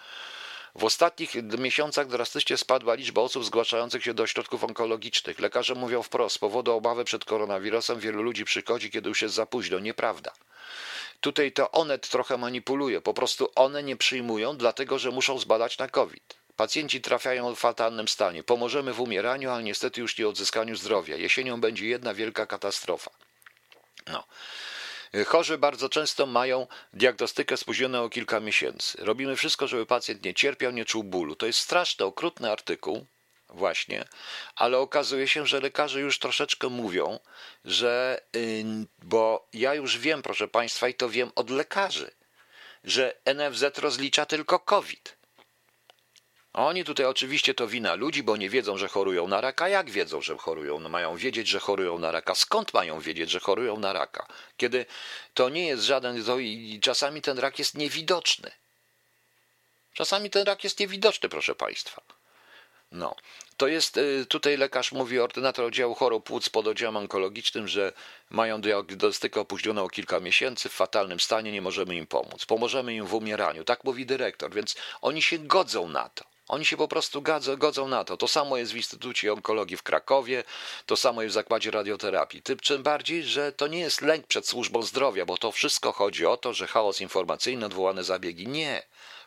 W ostatnich miesiącach drastycznie spadła liczba osób zgłaszających się do ośrodków onkologicznych. Lekarze mówią wprost, z powodu obawy przed koronawirusem wielu ludzi przychodzi, kiedy już jest za późno. Nieprawda. Tutaj to Onet trochę manipuluje. Po prostu one nie przyjmują, dlatego że muszą zbadać na COVID. Pacjenci trafiają w fatalnym stanie. Pomożemy w umieraniu, ale niestety już nie odzyskaniu zdrowia. Jesienią będzie jedna wielka katastrofa. No. Chorzy bardzo często mają diagnostykę spóźnioną o kilka miesięcy. Robimy wszystko, żeby pacjent nie cierpiał, nie czuł bólu. To jest straszny, okrutny artykuł, właśnie, ale okazuje się, że lekarze już troszeczkę mówią, że, bo ja już wiem, proszę Państwa, i to wiem od lekarzy, że NFZ rozlicza tylko COVID. Oni tutaj oczywiście to wina ludzi, bo nie wiedzą, że chorują na raka. Jak wiedzą, że chorują? No mają wiedzieć, że chorują na raka. Skąd mają wiedzieć, że chorują na raka? Kiedy to nie jest żaden, to i czasami ten rak jest niewidoczny. Czasami ten rak jest niewidoczny, proszę Państwa. No, to jest, y, tutaj lekarz mówi, ordynator oddziału chorób płuc pod oddziałem onkologicznym, że mają diagnostykę opóźnioną o kilka miesięcy, w fatalnym stanie, nie możemy im pomóc. Pomożemy im w umieraniu, tak mówi dyrektor, więc oni się godzą na to. Oni się po prostu godzą, godzą na to. To samo jest w Instytucie Onkologii w Krakowie, to samo jest w Zakładzie Radioterapii. Tym czym bardziej, że to nie jest lęk przed służbą zdrowia, bo to wszystko chodzi o to, że chaos informacyjny, odwołane zabiegi. Nie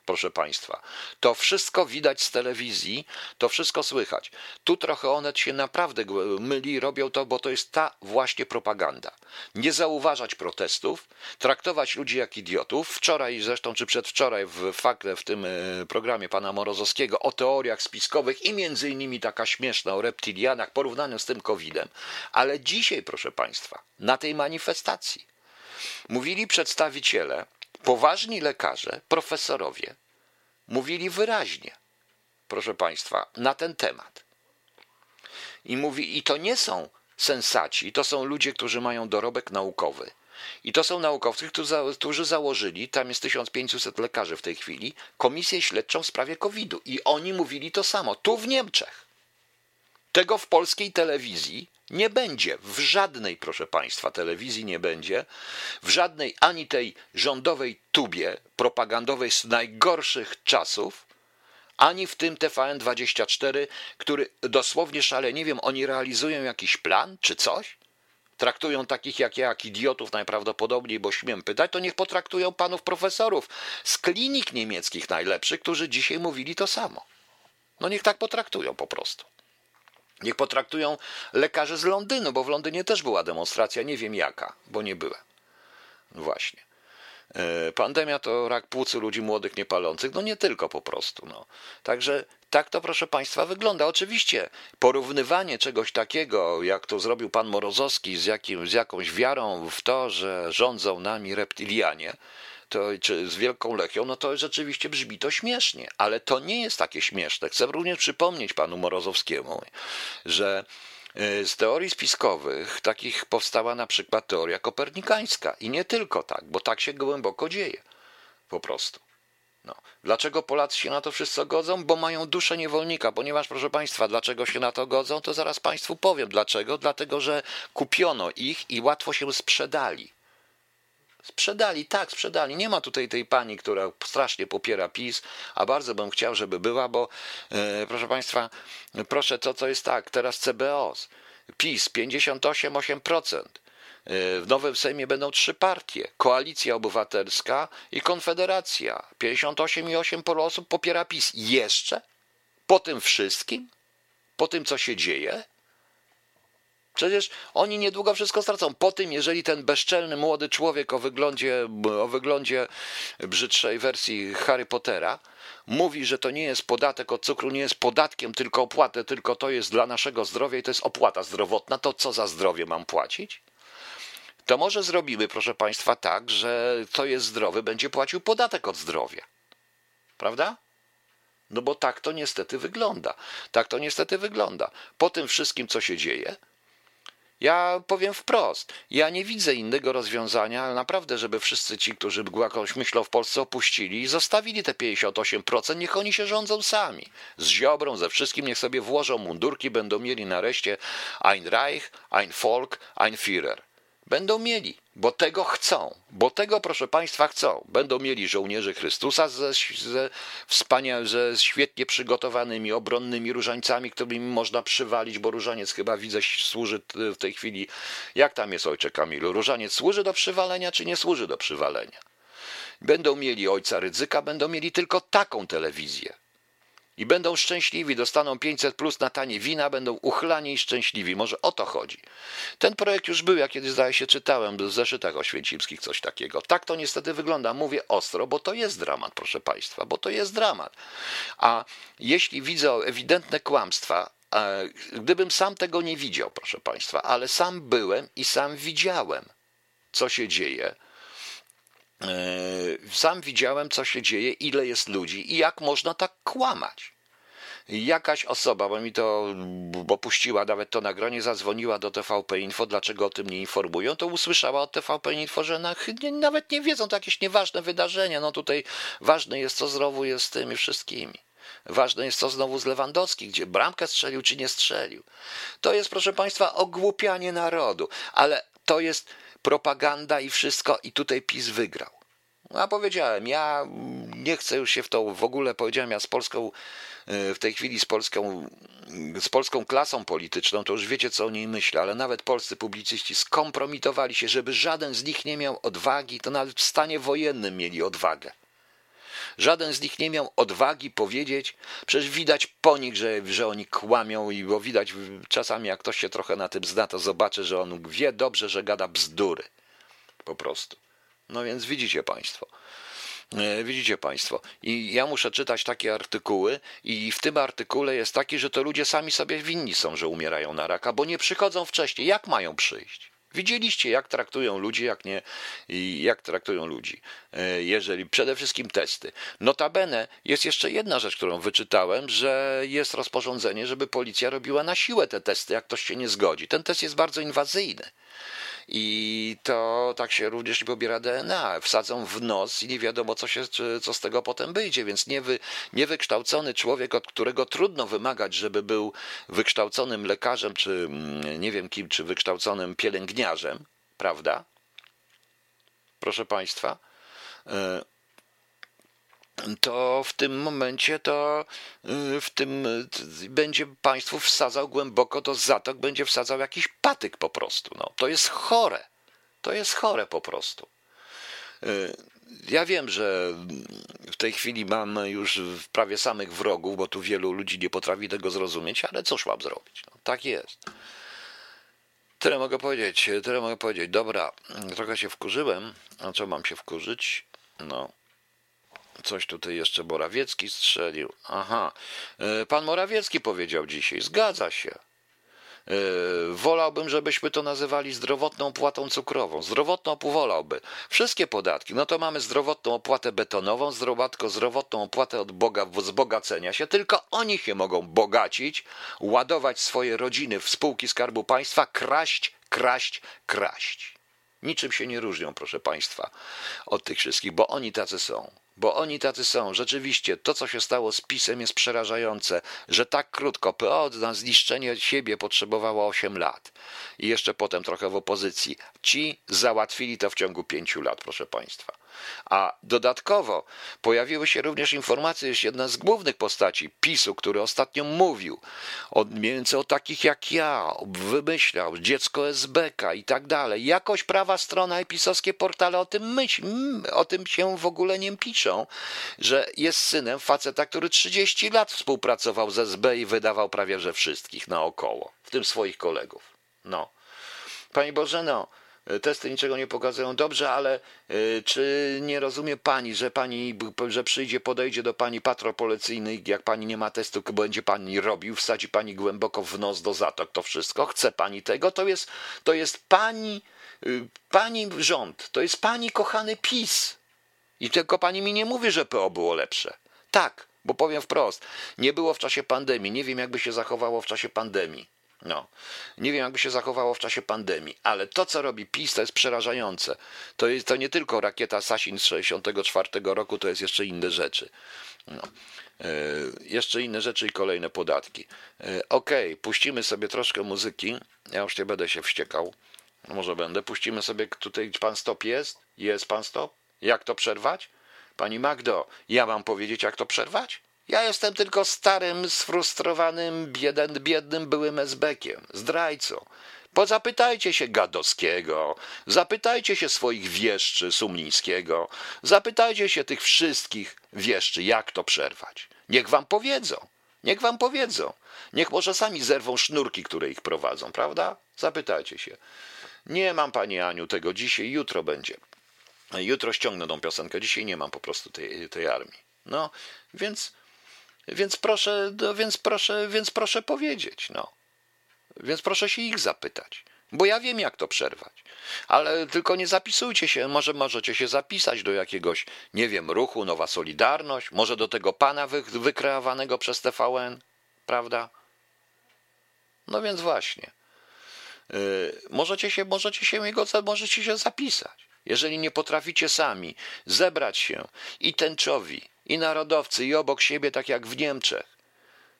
proszę Państwa. To wszystko widać z telewizji, to wszystko słychać. Tu trochę Onet się naprawdę myli, robią to, bo to jest ta właśnie propaganda. Nie zauważać protestów, traktować ludzi jak idiotów. Wczoraj zresztą, czy przedwczoraj w, w tym e, programie pana Morozowskiego o teoriach spiskowych i między innymi taka śmieszna o reptilianach, porównaniu z tym COVID-em. Ale dzisiaj, proszę Państwa, na tej manifestacji mówili przedstawiciele poważni lekarze, profesorowie mówili wyraźnie, proszę Państwa, na ten temat. I mówi, i to nie są sensaci, to są ludzie, którzy mają dorobek naukowy. I to są naukowcy, którzy założyli, tam jest 1500 lekarzy w tej chwili, komisję śledczą w sprawie COVID-u. I oni mówili to samo, tu w Niemczech. Tego w polskiej telewizji nie będzie. W żadnej, proszę Państwa, telewizji nie będzie. W żadnej ani tej rządowej tubie propagandowej z najgorszych czasów, ani w tym TVN24, który dosłownie szale, nie wiem, oni realizują jakiś plan czy coś? Traktują takich jak ja, jak idiotów najprawdopodobniej, bo śmiem pytać, to niech potraktują panów profesorów z klinik niemieckich najlepszych, którzy dzisiaj mówili to samo. No niech tak potraktują po prostu. Niech potraktują lekarzy z Londynu, bo w Londynie też była demonstracja, nie wiem jaka, bo nie byłem. Właśnie. E, pandemia to rak płucy ludzi młodych, niepalących. No nie tylko po prostu. No. Także tak to, proszę Państwa, wygląda. Oczywiście porównywanie czegoś takiego, jak to zrobił pan Morozowski z, jakim, z jakąś wiarą w to, że rządzą nami reptilianie, to, czy z Wielką Lechią, no to rzeczywiście brzmi to śmiesznie, ale to nie jest takie śmieszne. Chcę również przypomnieć panu Morozowskiemu, że e, z teorii spiskowych takich powstała na przykład teoria kopernikańska i nie tylko tak, bo tak się głęboko dzieje po prostu. No. Dlaczego Polacy się na to wszyscy godzą? Bo mają duszę niewolnika, ponieważ, proszę Państwa, dlaczego się na to godzą, to zaraz Państwu powiem. Dlaczego? Dlatego, że kupiono ich i łatwo się sprzedali. Sprzedali, tak, sprzedali. Nie ma tutaj tej pani, która strasznie popiera PiS, a bardzo bym chciał, żeby była, bo e, proszę Państwa, proszę, to co jest tak, teraz CBOS, PiS 58,8%. W nowym Sejmie będą trzy partie: Koalicja Obywatelska i Konfederacja. 58,8% osób popiera PiS. Jeszcze? Po tym wszystkim? Po tym, co się dzieje? Przecież oni niedługo wszystko stracą. Po tym, jeżeli ten bezczelny młody człowiek o wyglądzie, o wyglądzie brzydszej wersji Harry Pottera mówi, że to nie jest podatek od cukru, nie jest podatkiem, tylko opłatę, tylko to jest dla naszego zdrowia i to jest opłata zdrowotna, to co za zdrowie mam płacić? To może zrobimy, proszę Państwa, tak, że to jest zdrowy, będzie płacił podatek od zdrowia. Prawda? No bo tak to niestety wygląda. Tak to niestety wygląda. Po tym wszystkim, co się dzieje, ja powiem wprost, ja nie widzę innego rozwiązania, ale naprawdę, żeby wszyscy ci, którzy jakąś myślą w Polsce opuścili i zostawili te 58%, niech oni się rządzą sami. Z Ziobrą, ze wszystkim, niech sobie włożą mundurki, będą mieli nareszcie ein Reich, ein Volk, ein Führer. Będą mieli, bo tego chcą, bo tego, proszę Państwa, chcą. Będą mieli żołnierzy Chrystusa ze, ze, wspania- ze świetnie przygotowanymi, obronnymi różańcami, którymi można przywalić, bo różaniec chyba widzę służy w tej chwili. Jak tam jest, ojcze Kamilu? Różaniec służy do przywalenia, czy nie służy do przywalenia? Będą mieli ojca ryzyka, będą mieli tylko taką telewizję i będą szczęśliwi, dostaną 500 plus na tanie wina, będą uchlani i szczęśliwi. Może o to chodzi. Ten projekt już był, ja kiedyś zdaje się czytałem w zeszytach oświęcimskich coś takiego. Tak to niestety wygląda. Mówię ostro, bo to jest dramat, proszę Państwa, bo to jest dramat. A jeśli widzę ewidentne kłamstwa, e, gdybym sam tego nie widział, proszę Państwa, ale sam byłem i sam widziałem, co się dzieje, sam widziałem, co się dzieje, ile jest ludzi i jak można tak kłamać. Jakaś osoba, bo mi to opuściła nawet to nagranie, zadzwoniła do TVP Info, dlaczego o tym nie informują, to usłyszała od TVP Info, że na, nawet nie wiedzą, to jakieś nieważne wydarzenia. No tutaj ważne jest, co znowu jest z tymi wszystkimi. Ważne jest, co znowu z Lewandowski, gdzie bramkę strzelił, czy nie strzelił. To jest, proszę Państwa, ogłupianie narodu, ale to jest propaganda i wszystko, i tutaj PiS wygrał. No, a powiedziałem, ja nie chcę już się w to w ogóle, powiedziałem, ja z Polską, e, w tej chwili z Polską, z polską klasą polityczną, to już wiecie, co o niej myślę, ale nawet polscy publicyści skompromitowali się, żeby żaden z nich nie miał odwagi, to nawet w stanie wojennym mieli odwagę. Żaden z nich nie miał odwagi powiedzieć, przecież widać po nich, że, że oni kłamią, i bo widać czasami, jak ktoś się trochę na tym zna, to zobaczy, że on wie dobrze, że gada bzdury. Po prostu. No więc widzicie Państwo. E, widzicie Państwo, i ja muszę czytać takie artykuły, i w tym artykule jest taki, że to ludzie sami sobie winni są, że umierają na raka, bo nie przychodzą wcześniej. Jak mają przyjść? Widzieliście, jak traktują ludzi, jak nie, jak traktują ludzi, e, jeżeli przede wszystkim testy. Notabene jest jeszcze jedna rzecz, którą wyczytałem, że jest rozporządzenie, żeby policja robiła na siłę te testy, jak ktoś się nie zgodzi. Ten test jest bardzo inwazyjny. I to tak się również nie pobiera DNA. Wsadzą w nos i nie wiadomo, co, się, co z tego potem wyjdzie. Więc niewy, niewykształcony człowiek, od którego trudno wymagać, żeby był wykształconym lekarzem, czy mm, nie wiem kim, czy wykształconym pielęgniarzem, prawda? Proszę Państwa. To w tym momencie to y, w tym y, będzie państwu wsadzał głęboko do zatok, będzie wsadzał jakiś patyk po prostu. No, to jest chore. To jest chore po prostu. Y, ja wiem, że w tej chwili mam już prawie samych wrogów, bo tu wielu ludzi nie potrafi tego zrozumieć, ale cóż mam zrobić? No, tak jest. Tyle mogę powiedzieć, tyle mogę powiedzieć. Dobra, trochę się wkurzyłem. A co mam się wkurzyć? No, Coś tutaj jeszcze Morawiecki strzelił. Aha. E, pan Morawiecki powiedział dzisiaj. Zgadza się. E, wolałbym, żebyśmy to nazywali zdrowotną opłatą cukrową. Zdrowotną wolałby. Wszystkie podatki. No to mamy zdrowotną opłatę betonową, zdrowotną opłatę od Boga, wzbogacenia się. Tylko oni się mogą bogacić, ładować swoje rodziny w spółki Skarbu Państwa, kraść, kraść, kraść. Niczym się nie różnią, proszę Państwa, od tych wszystkich, bo oni tacy są bo oni tacy są. Rzeczywiście, to co się stało z PiSem jest przerażające, że tak krótko PO na zniszczenie siebie potrzebowało 8 lat i jeszcze potem trochę w opozycji. Ci załatwili to w ciągu 5 lat, proszę Państwa. A dodatkowo pojawiły się również informacje, że jedna z głównych postaci PiSu, który ostatnio mówił, o, o takich jak ja, wymyślał, dziecko SBK i tak dalej. Jakoś prawa strona i pisowskie portale o tym myśl, o tym się w ogóle nie piszą, że jest synem faceta, który 30 lat współpracował z SB i wydawał prawie że wszystkich naokoło, w tym swoich kolegów. No. Pani Bożeno, testy niczego nie pokazują dobrze, ale y, czy nie rozumie pani, że pani, że przyjdzie, podejdzie do pani patrol policyjny, jak pani nie ma testu, będzie pani robił, wsadzi pani głęboko w nos do zatok to wszystko, chce pani tego, to jest, to jest pani, y, pani rząd, to jest pani kochany PiS. I tylko pani mi nie mówi, że PO było lepsze. Tak, bo powiem wprost, nie było w czasie pandemii, nie wiem jakby się zachowało w czasie pandemii. No, nie wiem, jakby się zachowało w czasie pandemii, ale to, co robi PiS, to jest przerażające. To, jest, to nie tylko rakieta Sasin z 1964 roku, to jest jeszcze inne rzeczy. No. E, jeszcze inne rzeczy i kolejne podatki. E, Okej, okay, puścimy sobie troszkę muzyki. Ja już nie będę się wściekał. Może będę. Puścimy sobie tutaj. Pan stop jest? Jest pan stop? Jak to przerwać? Pani Magdo, ja mam powiedzieć, jak to przerwać? Ja jestem tylko starym, sfrustrowanym, biedem, biednym byłym esbekiem, zdrajcą. Pozapytajcie się Gadowskiego, zapytajcie się swoich wieszczy Sumlińskiego, zapytajcie się tych wszystkich wieszczy, jak to przerwać. Niech wam powiedzą, niech wam powiedzą. Niech może sami zerwą sznurki, które ich prowadzą, prawda? Zapytajcie się. Nie mam, pani Aniu, tego dzisiaj, jutro będzie. Jutro ściągnę tą piosenkę, dzisiaj nie mam po prostu tej, tej armii. No, więc więc proszę, no, więc proszę, więc proszę powiedzieć, no. Więc proszę się ich zapytać. Bo ja wiem, jak to przerwać. Ale tylko nie zapisujcie się. Może możecie się zapisać do jakiegoś, nie wiem, ruchu Nowa Solidarność, może do tego pana wy, wykreowanego przez TVN, prawda? No więc właśnie. Yy, możecie się, możecie się jego, możecie się zapisać. Jeżeli nie potraficie sami zebrać się i tęczowi, i narodowcy, i obok siebie, tak jak w Niemczech,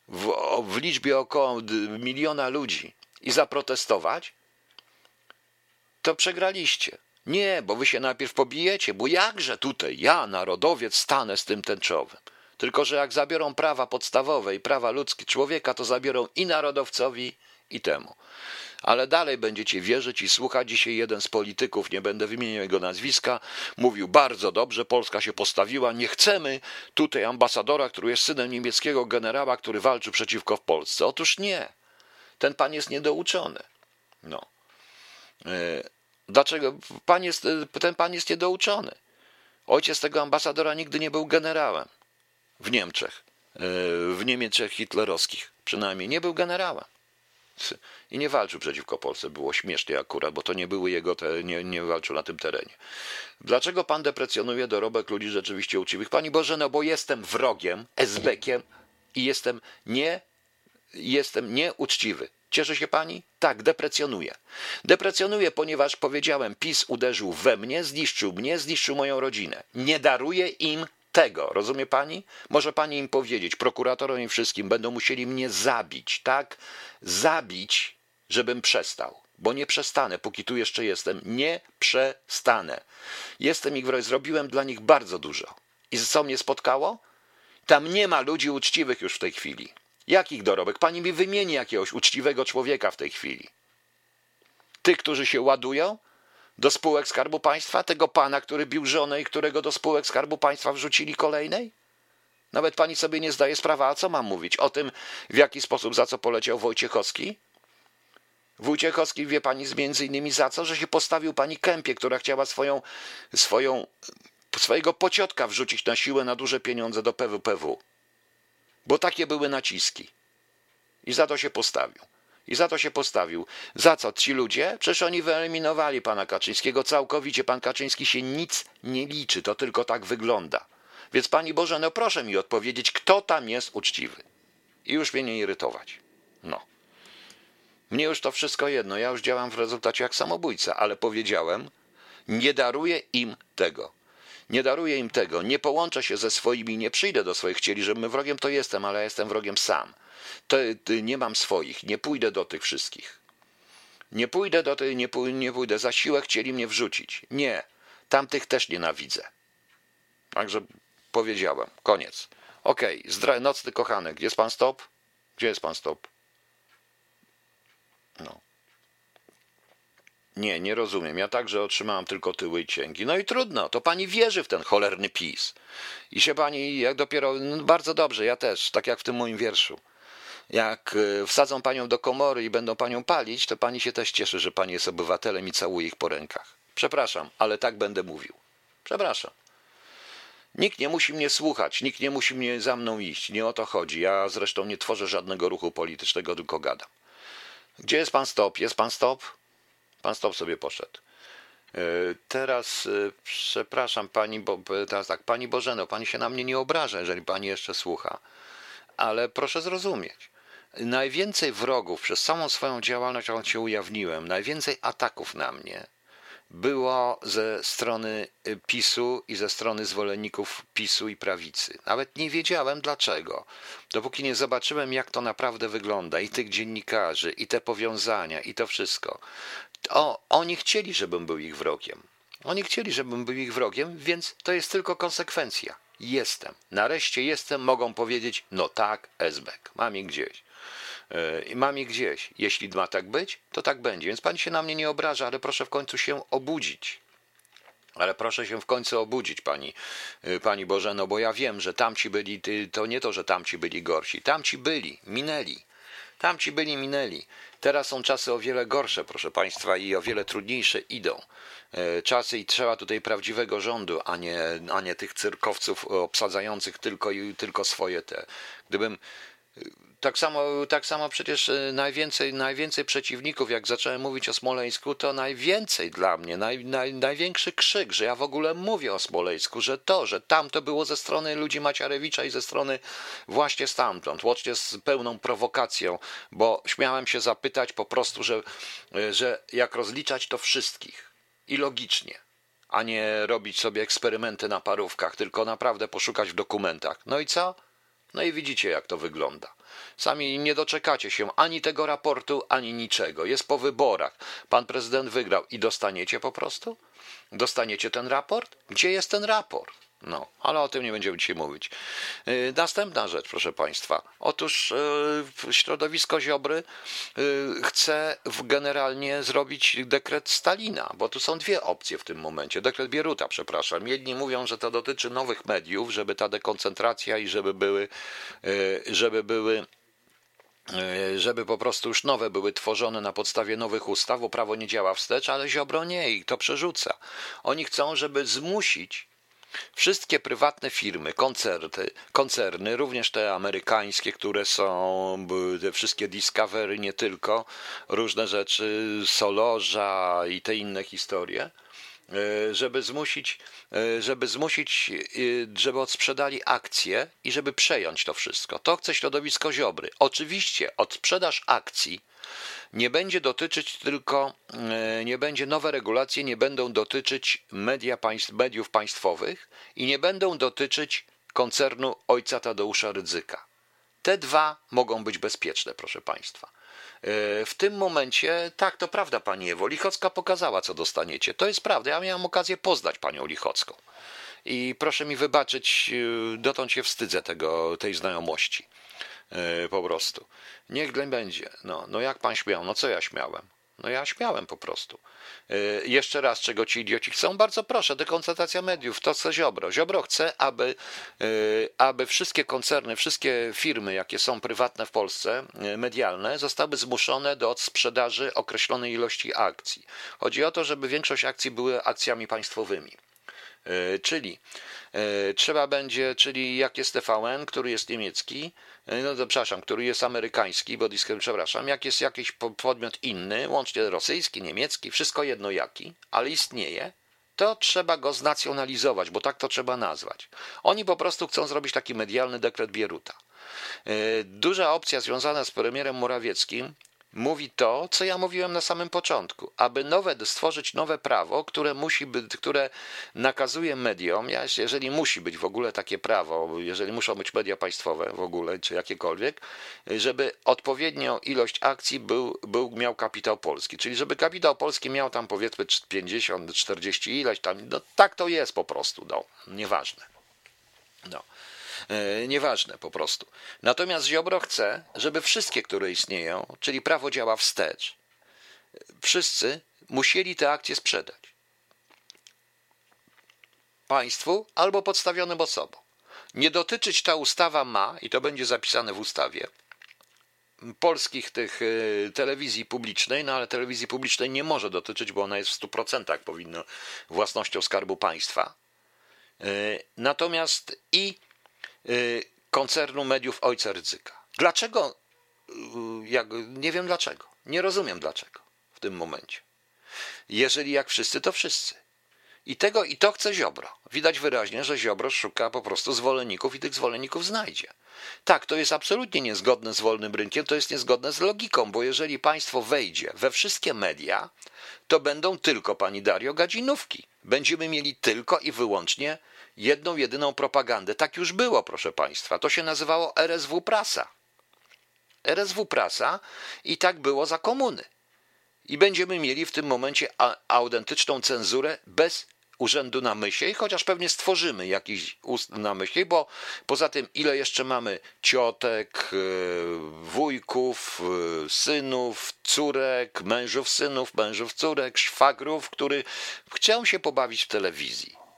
w, w liczbie około miliona ludzi i zaprotestować, to przegraliście. Nie, bo wy się najpierw pobijecie, bo jakże tutaj ja, narodowiec, stanę z tym tęczowym. Tylko, że jak zabiorą prawa podstawowe i prawa ludzkie człowieka, to zabiorą i narodowcowi, i temu ale dalej będziecie wierzyć i słuchać. Dzisiaj jeden z polityków, nie będę wymieniał jego nazwiska, mówił bardzo dobrze, Polska się postawiła, nie chcemy tutaj ambasadora, który jest synem niemieckiego generała, który walczy przeciwko w Polsce. Otóż nie. Ten pan jest niedouczony. No. E, dlaczego? Pan jest, e, ten pan jest niedouczony. Ojciec tego ambasadora nigdy nie był generałem w Niemczech, e, w Niemczech hitlerowskich przynajmniej. Nie był generałem i nie walczył przeciwko Polsce. Było śmiesznie akurat, bo to nie były jego, te, nie, nie walczył na tym terenie. Dlaczego pan deprecjonuje dorobek ludzi rzeczywiście uczciwych? Pani Boże, no bo jestem wrogiem, esbekiem i jestem nie, jestem nieuczciwy. Cieszy się pani? Tak, deprecjonuję. Deprecjonuję, ponieważ powiedziałem, PiS uderzył we mnie, zniszczył mnie, zniszczył moją rodzinę. Nie daruję im tego, rozumie pani? Może pani im powiedzieć, prokuratorom i wszystkim, będą musieli mnie zabić, tak? Zabić, żebym przestał. Bo nie przestanę, póki tu jeszcze jestem. Nie przestanę. Jestem ich wroś, zrobiłem dla nich bardzo dużo. I co mnie spotkało? Tam nie ma ludzi uczciwych już w tej chwili. Jakich dorobek? Pani mi wymieni jakiegoś uczciwego człowieka w tej chwili. Tych, którzy się ładują do spółek Skarbu Państwa? Tego pana, który bił żonę i którego do spółek Skarbu Państwa wrzucili kolejnej? Nawet pani sobie nie zdaje sprawy, a co mam mówić? O tym, w jaki sposób, za co poleciał Wojciechowski? Wojciechowski wie pani między innymi za co, że się postawił pani Kępie, która chciała swoją, swoją, swojego pociotka wrzucić na siłę na duże pieniądze do PWPW. Bo takie były naciski. I za to się postawił. I za to się postawił. Za co ci ludzie? Przecież oni wyeliminowali pana Kaczyńskiego całkowicie. Pan Kaczyński się nic nie liczy, to tylko tak wygląda. Więc Pani Boże, no proszę mi odpowiedzieć, kto tam jest uczciwy. I już mnie nie irytować. No. Mnie już to wszystko jedno. Ja już działam w rezultacie jak samobójca, ale powiedziałem, nie daruję im tego. Nie daruję im tego. Nie połączę się ze swoimi, nie przyjdę do swoich. Chcieli, żebym wrogiem, to jestem, ale ja jestem wrogiem sam. To, nie mam swoich. Nie pójdę do tych wszystkich. Nie pójdę do tych, nie, pójdę, nie pójdę. Za siłę chcieli mnie wrzucić. Nie. Tamtych też nienawidzę. Także Powiedziałem. Koniec. Okej, okay. nocny kochanek. Gdzie jest pan stop? Gdzie jest pan stop? No. Nie, nie rozumiem. Ja także otrzymałam tylko tyły i cięgi. No i trudno, to pani wierzy w ten cholerny PiS. I się pani, jak dopiero, no bardzo dobrze, ja też, tak jak w tym moim wierszu. Jak e, wsadzą panią do komory i będą panią palić, to pani się też cieszy, że pani jest obywatelem i całuje ich po rękach. Przepraszam, ale tak będę mówił. Przepraszam. Nikt nie musi mnie słuchać, nikt nie musi mnie za mną iść. Nie o to chodzi. Ja zresztą nie tworzę żadnego ruchu politycznego, tylko gadam. Gdzie jest pan stop? Jest pan stop? Pan stop sobie poszedł. E, teraz e, przepraszam pani, bo teraz tak, pani Bożeno, pani się na mnie nie obraża, jeżeli pani jeszcze słucha. Ale proszę zrozumieć. Najwięcej wrogów przez całą swoją działalność, jaką się ujawniłem, najwięcej ataków na mnie było ze strony y, PiSu i ze strony zwolenników PiSu i prawicy. Nawet nie wiedziałem dlaczego. Dopóki nie zobaczyłem, jak to naprawdę wygląda, i tych dziennikarzy, i te powiązania, i to wszystko. O, oni chcieli, żebym był ich wrogiem. Oni chcieli, żebym był ich wrogiem, więc to jest tylko konsekwencja. Jestem. Nareszcie jestem, mogą powiedzieć, no tak, Esbek, mam ich gdzieś. I mam je gdzieś. Jeśli ma tak być, to tak będzie. Więc pani się na mnie nie obraża, ale proszę w końcu się obudzić. Ale proszę się w końcu obudzić, pani, y, pani Bożeno, bo ja wiem, że tamci byli, to nie to, że tamci byli gorsi. Tamci byli, minęli. Tamci byli, minęli. Teraz są czasy o wiele gorsze, proszę państwa, i o wiele trudniejsze idą. E, czasy i trzeba tutaj prawdziwego rządu, a nie, a nie tych cyrkowców obsadzających tylko, tylko swoje te. Gdybym tak samo, tak samo przecież e, najwięcej, najwięcej przeciwników, jak zacząłem mówić o Smoleńsku, to najwięcej dla mnie, naj, naj, największy krzyk, że ja w ogóle mówię o Smoleńsku, że to, że tam to było ze strony ludzi Maciarewicza i ze strony właśnie stamtąd, łącznie z pełną prowokacją, bo śmiałem się zapytać po prostu, że, e, że jak rozliczać to wszystkich i logicznie a nie robić sobie eksperymenty na parówkach, tylko naprawdę poszukać w dokumentach. No i co? No i widzicie, jak to wygląda. Sami nie doczekacie się ani tego raportu, ani niczego. Jest po wyborach. Pan prezydent wygrał i dostaniecie po prostu? Dostaniecie ten raport? Gdzie jest ten raport? No, ale o tym nie będziemy dzisiaj mówić. Y, następna rzecz, proszę Państwa. Otóż y, środowisko Ziobry y, chce generalnie zrobić dekret Stalina, bo tu są dwie opcje w tym momencie. Dekret Bieruta, przepraszam. Jedni mówią, że to dotyczy nowych mediów, żeby ta dekoncentracja i żeby były, żeby były żeby po prostu już nowe były tworzone na podstawie nowych ustaw, bo prawo nie działa wstecz, ale Ziobro nie i to przerzuca. Oni chcą, żeby zmusić Wszystkie prywatne firmy, koncerty, koncerny, również te amerykańskie, które są, te wszystkie Discovery, nie tylko, różne rzeczy, Solorza i te inne historie, e, żeby zmusić, e, żeby zmusić, e, żeby odsprzedali akcje i żeby przejąć to wszystko. To chce środowisko Ziobry. Oczywiście odsprzedaż akcji nie będzie dotyczyć tylko, e, nie będzie, nowe regulacje nie będą dotyczyć media państw, mediów państwowych i nie będą dotyczyć koncernu ojca Tadeusza Rydzyka. Te dwa mogą być bezpieczne, proszę Państwa. E, w tym momencie, tak, to prawda, Pani Ewo, Lichocka pokazała, co dostaniecie. To jest prawda, ja miałem okazję poznać Panią Lichocką. I proszę mi wybaczyć, y, dotąd się wstydzę tego, tej znajomości. Y, po prostu. Niech będzie. No, no jak pan śmiał? No co ja śmiałem? No ja śmiałem po prostu. Yy, jeszcze raz, czego ci idioci chcą? Bardzo proszę, dekoncentracja mediów, to co Ziobro. Ziobro chce, aby, yy, aby wszystkie koncerny, wszystkie firmy, jakie są prywatne w Polsce, yy, medialne, zostały zmuszone do odsprzedaży określonej ilości akcji. Chodzi o to, żeby większość akcji były akcjami państwowymi. Czyli trzeba będzie, czyli jak jest TVN, który jest niemiecki, no to, przepraszam, który jest amerykański, bo przepraszam, jak jest jakiś podmiot inny, łącznie rosyjski, niemiecki, wszystko jedno jaki, ale istnieje, to trzeba go znacjonalizować, bo tak to trzeba nazwać. Oni po prostu chcą zrobić taki medialny dekret Bieruta. Duża opcja związana z premierem Morawieckim mówi to, co ja mówiłem na samym początku, aby nowe, stworzyć nowe prawo, które musi być, które nakazuje mediom, jeżeli musi być w ogóle takie prawo, jeżeli muszą być media państwowe w ogóle, czy jakiekolwiek, żeby odpowiednią ilość akcji był, był, miał kapitał polski. Czyli żeby kapitał polski miał tam powiedzmy 50, 40 ileś tam, no tak to jest po prostu, no, nieważne. No. E, nieważne po prostu. Natomiast Ziobro chce, żeby wszystkie, które istnieją, czyli prawo działa wstecz, wszyscy musieli te akcje sprzedać. Państwu albo podstawionym osobom. Nie dotyczyć ta ustawa ma, i to będzie zapisane w ustawie, polskich tych e, telewizji publicznej, no ale telewizji publicznej nie może dotyczyć, bo ona jest w 100% powinno własnością Skarbu Państwa. E, natomiast i koncernu mediów ojca Rydzyka. Dlaczego? Y, jak, nie wiem dlaczego. Nie rozumiem dlaczego w tym momencie. Jeżeli jak wszyscy, to wszyscy. I tego i to chce Ziobro. Widać wyraźnie, że Ziobro szuka po prostu zwolenników i tych zwolenników znajdzie. Tak, to jest absolutnie niezgodne z wolnym rynkiem, to jest niezgodne z logiką, bo jeżeli państwo wejdzie we wszystkie media, to będą tylko pani Dario gadzinówki. Będziemy mieli tylko i wyłącznie jedną, jedyną propagandę. Tak już było, proszę Państwa. To się nazywało RSW Prasa. RSW Prasa i tak było za komuny. I będziemy mieli w tym momencie autentyczną cenzurę bez urzędu na myśli, chociaż pewnie stworzymy jakiś ust na myśli, bo poza tym, ile jeszcze mamy ciotek, e, wujków, e, synów, córek, mężów synów, mężów córek, szwagrów, który chcą się pobawić w telewizji.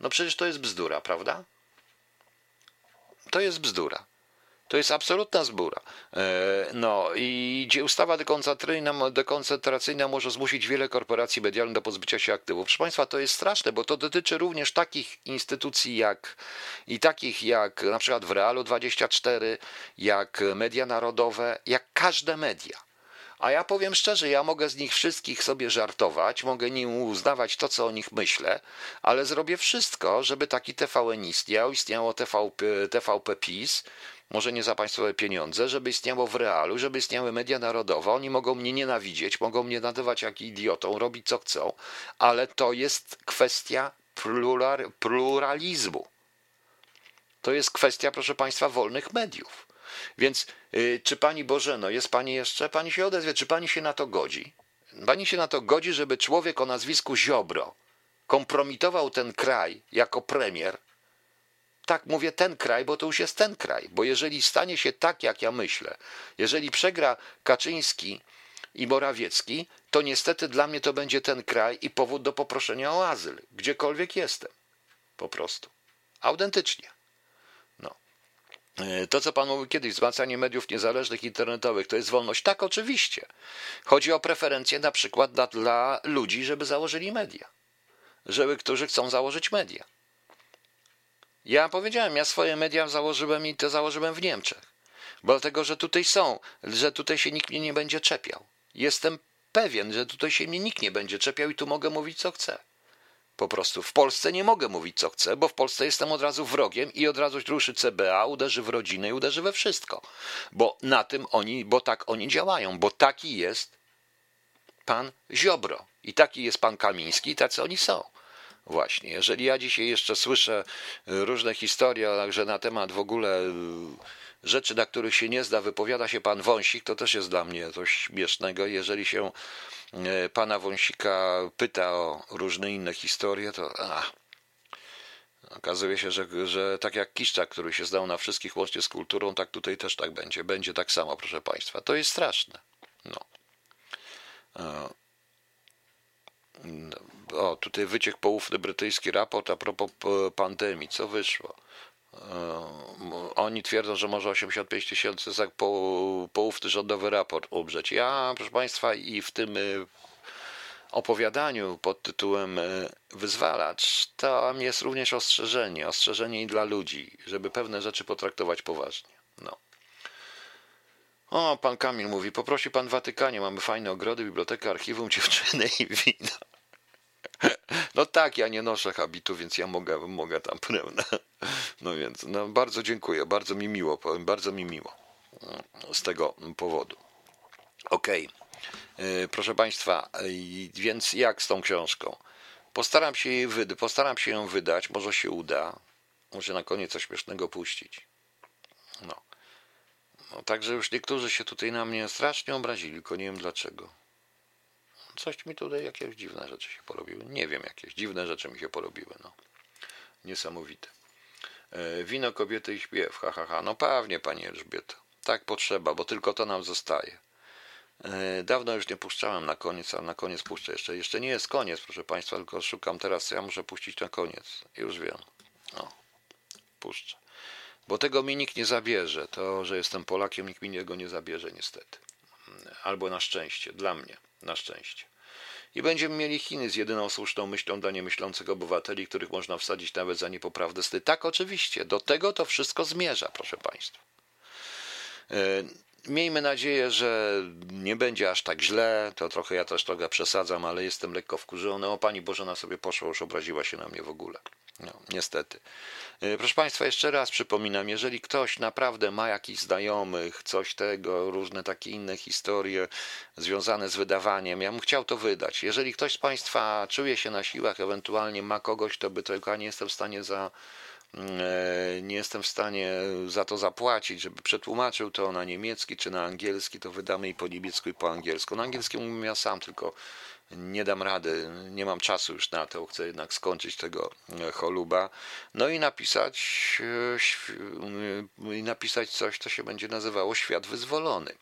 No przecież to jest bzdura, prawda? To jest bzdura. To jest absolutna zbura. E, no i ustawa dekoncentracyjna, dekoncentracyjna może zmusić wiele korporacji medialnych do pozbycia się aktywów. Proszę Państwa, to jest straszne, bo to dotyczy również takich instytucji jak i takich jak na przykład w Realu 24, jak media narodowe, jak każde media. A ja powiem szczerze, ja mogę z nich wszystkich sobie żartować, mogę nim uznawać to, co o nich myślę, ale zrobię wszystko, żeby taki TVN istniał, istniało TVP, TVP PiS, może nie za państwowe pieniądze, żeby istniało w realu, żeby istniały media narodowe. Oni mogą mnie nienawidzieć, mogą mnie nazywać jak idiotą, robić co chcą, ale to jest kwestia pluralizmu. To jest kwestia, proszę państwa, wolnych mediów. Więc yy, czy pani Bożeno, jest pani jeszcze? Pani się odezwie, czy pani się na to godzi? Pani się na to godzi, żeby człowiek o nazwisku Ziobro kompromitował ten kraj jako premier? Tak, mówię ten kraj, bo to już jest ten kraj. Bo jeżeli stanie się tak, jak ja myślę, jeżeli przegra Kaczyński i Morawiecki, to niestety dla mnie to będzie ten kraj i powód do poproszenia o azyl, gdziekolwiek jestem. Po prostu. Autentycznie. E, to, co Pan mówił kiedyś, wzmacnianie mediów niezależnych, internetowych, to jest wolność? Tak, oczywiście. Chodzi o preferencje na przykład dla, dla ludzi, żeby założyli media. Żeby, którzy chcą założyć media. Ja powiedziałem, ja swoje media założyłem i to założyłem w Niemczech. Bo dlatego, że tutaj są, że tutaj się nikt mnie nie będzie czepiał. Jestem pewien, że tutaj się mnie nikt nie będzie czepiał i tu mogę mówić co chcę. Po prostu w Polsce nie mogę mówić co chcę, bo w Polsce jestem od razu wrogiem i od razu ruszy CBA, uderzy w rodzinę i uderzy we wszystko. Bo na tym oni, bo tak oni działają, bo taki jest pan Ziobro i taki jest pan Kamiński i tacy oni są. Właśnie, jeżeli ja dzisiaj jeszcze słyszę różne historie, także na temat w ogóle rzeczy, na których się nie zda, wypowiada się pan Wąsik, to też jest dla mnie coś śmiesznego. Jeżeli się e, pana Wąsika pyta o różne inne historie, to Okazuje się, że, że tak jak Kiszczak, który się zdał na wszystkich łącznie z kulturą, tak tutaj też tak będzie. Będzie tak samo, proszę Państwa. To jest straszne. No. O, tutaj wyciek poufny brytyjski raport a propos pandemii. Co wyszło? Oni twierdzą, że może 85 tysięcy za poufny rządowy raport umrzeć. Ja, proszę Państwa, i w tym y, opowiadaniu pod tytułem y, Wyzwalacz, tam jest również ostrzeżenie, ostrzeżenie i dla ludzi, żeby pewne rzeczy potraktować poważnie. No. O, pan Kamil mówi, poprosi pan Watykanie, mamy fajne ogrody, bibliotekę, archiwum, dziewczyny i wino. No tak, ja nie noszę habitu, więc ja mogę, mogę tam, prawda? No więc, no bardzo dziękuję, bardzo mi miło, powiem, bardzo mi miło z tego powodu. Okej, okay. proszę Państwa, więc jak z tą książką? Postaram się, jej wyda- postaram się ją wydać, może się uda, może na koniec coś śmiesznego puścić. No. no. Także już niektórzy się tutaj na mnie strasznie obrazili, tylko nie wiem dlaczego. Coś mi tutaj, jakieś dziwne rzeczy się porobiły. Nie wiem, jakieś dziwne rzeczy mi się porobiły, no. Niesamowite. E, wino, kobiety i śpiew, ha, ha, ha. No pewnie, Pani Elżbieto. Tak potrzeba, bo tylko to nam zostaje. E, dawno już nie puszczałem na koniec, ale na koniec puszczę jeszcze. Jeszcze nie jest koniec, proszę Państwa, tylko szukam teraz, ja muszę puścić na koniec. Już wiem. O, puszczę. Bo tego mi nikt nie zabierze. To, że jestem Polakiem, nikt mi tego nie zabierze, niestety. Albo na szczęście, dla mnie, na szczęście. I będziemy mieli Chiny z jedyną słuszną myślą dla niemyślących obywateli, których można wsadzić nawet za niepoprawne sty. Tak, oczywiście, do tego to wszystko zmierza, proszę Państwa. Miejmy nadzieję, że nie będzie aż tak źle. To trochę ja też trochę przesadzam, ale jestem lekko wkurzony. O Pani Bożena sobie poszła, już obraziła się na mnie w ogóle. No, niestety. E, proszę Państwa, jeszcze raz przypominam, jeżeli ktoś naprawdę ma jakichś znajomych, coś tego, różne takie inne historie związane z wydawaniem, ja bym chciał to wydać. Jeżeli ktoś z Państwa czuje się na siłach, ewentualnie ma kogoś, to by tylko nie jestem w stanie za nie jestem w stanie za to zapłacić, żeby przetłumaczył to na niemiecki czy na angielski, to wydamy i po niemiecku i po angielsku. Na angielskim mówię ja sam, tylko nie dam rady, nie mam czasu już na to, chcę jednak skończyć tego e, choluba. No i napisać, e, i napisać coś, co się będzie nazywało świat wyzwolony,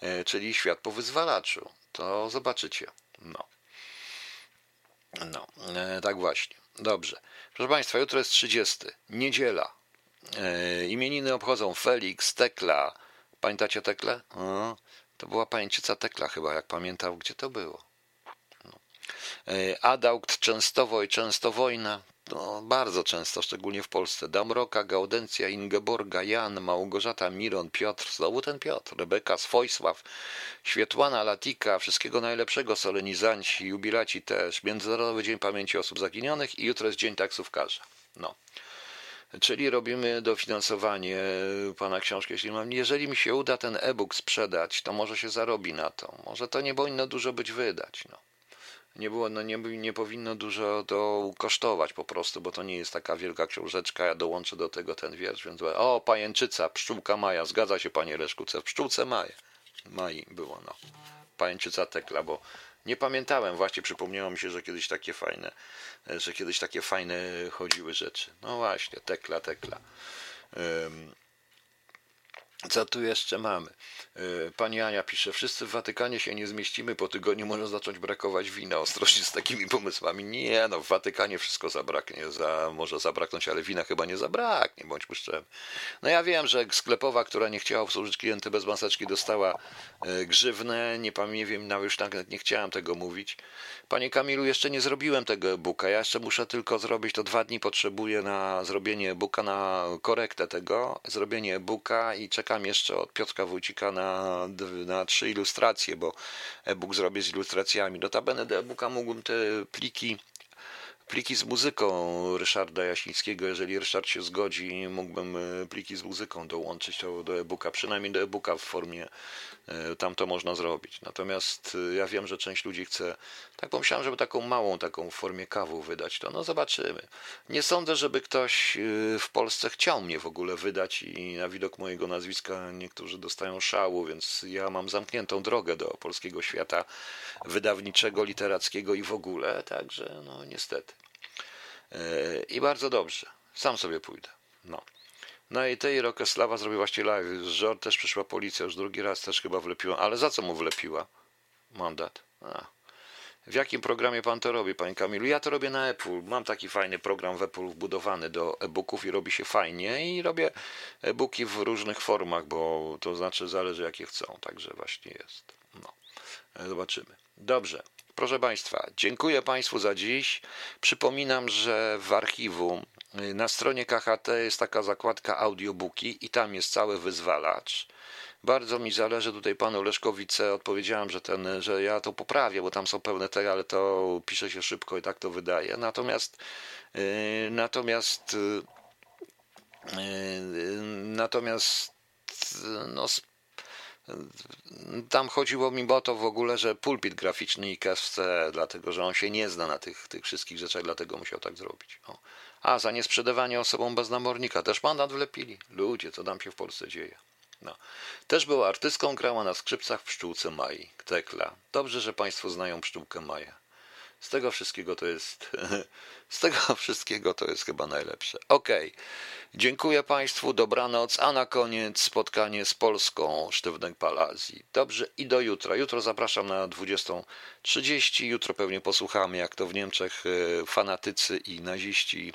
e, czyli świat po wyzwalaczu. To zobaczycie. No. No, tak właśnie. Dobrze. Proszę Państwa, jutro jest 30. Niedziela. Imieniny obchodzą Felix, Tekla. Pamiętacie Teklę? to była pamięcica Tekla chyba, jak pamiętał, gdzie to było. E, Adaukt Częstowo i Częstowojna, no, bardzo często, szczególnie w Polsce. Damroka, Gaudencja, Ingeborga, Jan, Małgorzata, Miron, Piotr, znowu ten Piotr, Rebeka, Swojsław, Świetłana, Latika, wszystkiego najlepszego, solenizanci, jubilaci też, Międzynarodowy Dzień Pamięci Osób Zaginionych i jutro jest Dzień Taksówkarza. No. Czyli robimy dofinansowanie pana książki. Jeśli, mam, jeżeli mi się uda ten e-book sprzedać, to może się zarobi na to. Może to nie powinno dużo być wydać. No nie było, no nie, nie powinno dużo to kosztować po prostu, bo to nie jest taka wielka książeczka, ja dołączę do tego ten wiersz, więc o, pajęczyca, pszczółka Maja, zgadza się panie Leszkuce, w pszczółce Maja, Mai było, no, pajęczyca Tekla, bo nie pamiętałem, właśnie przypomniało mi się, że kiedyś takie fajne, że kiedyś takie fajne chodziły rzeczy, no właśnie, Tekla, Tekla. Um, co tu jeszcze mamy? E, pani Ania pisze, wszyscy w Watykanie się nie zmieścimy, po tygodniu może zacząć brakować wina. Ostrożnie z takimi pomysłami. Nie, no w Watykanie wszystko zabraknie, za, może zabraknąć, ale wina chyba nie zabraknie, bądźmy szczerzy. No ja wiem, że sklepowa, która nie chciała obsłużyć klienty bez maseczki, dostała e, grzywnę, nie pamiętam, nawet już tak nie chciałem tego mówić. Panie Kamilu, jeszcze nie zrobiłem tego e-booka, ja jeszcze muszę tylko zrobić, to dwa dni potrzebuję na zrobienie e-booka, na korektę tego, zrobienie e-booka i czekam jeszcze od Piotrka Wójcika na, na trzy ilustracje, bo e-book zrobię z ilustracjami. Notabene do e-booka mógłbym te pliki pliki z muzyką Ryszarda Jasińskiego. Jeżeli Ryszard się zgodzi, mógłbym e, pliki z muzyką dołączyć to do e-booka, przynajmniej do e-booka w formie tam to można zrobić. Natomiast e, ja wiem, że część ludzi chce, tak pomyślałem, żeby taką małą, taką w formie kawu wydać, to no zobaczymy. Nie sądzę, żeby ktoś e, w Polsce chciał mnie w ogóle wydać i na widok mojego nazwiska niektórzy dostają szału, więc ja mam zamkniętą drogę do polskiego świata wydawniczego, literackiego i w ogóle, także no niestety. I bardzo dobrze. Sam sobie pójdę. No. No i tej Rokeslawa zrobił właśnie live. Z Żor też przyszła policja, już drugi raz też chyba wlepiła. Ale za co mu wlepiła? Mandat. A. W jakim programie pan to robi, panie Kamilu? Ja to robię na Apple. Mam taki fajny program w Apple wbudowany do e-booków i robi się fajnie i robię e-booki w różnych formach, bo to znaczy zależy jakie chcą. Także właśnie jest. No. Zobaczymy. Dobrze. Proszę Państwa, dziękuję Państwu za dziś. Przypominam, że w archiwum na stronie KHT jest taka zakładka audiobooki i tam jest cały wyzwalacz. Bardzo mi zależy tutaj panu Leszkowice. Odpowiedziałem, że, ten, że ja to poprawię, bo tam są pełne te, ale to pisze się szybko i tak to wydaje. Natomiast yy, natomiast yy, natomiast no, tam chodziło mi o to w ogóle, że pulpit graficzny i KFC, dlatego że on się nie zna na tych, tych wszystkich rzeczach, dlatego musiał tak zrobić. O. A za niesprzedawanie osobom bez namornika też mandat wlepili. Ludzie, co tam się w Polsce dzieje. No. Też była artystką, grała na skrzypcach w pszczółce Mai. Tekla. Dobrze, że Państwo znają pszczółkę Maja. Z tego wszystkiego to jest. Z tego wszystkiego to jest chyba najlepsze. Okay. Dziękuję Państwu, dobranoc, a na koniec spotkanie z Polską Sztywnek Palazji. Dobrze, i do jutra. Jutro zapraszam na 20.30. Jutro pewnie posłuchamy, jak to w Niemczech e, fanatycy i naziści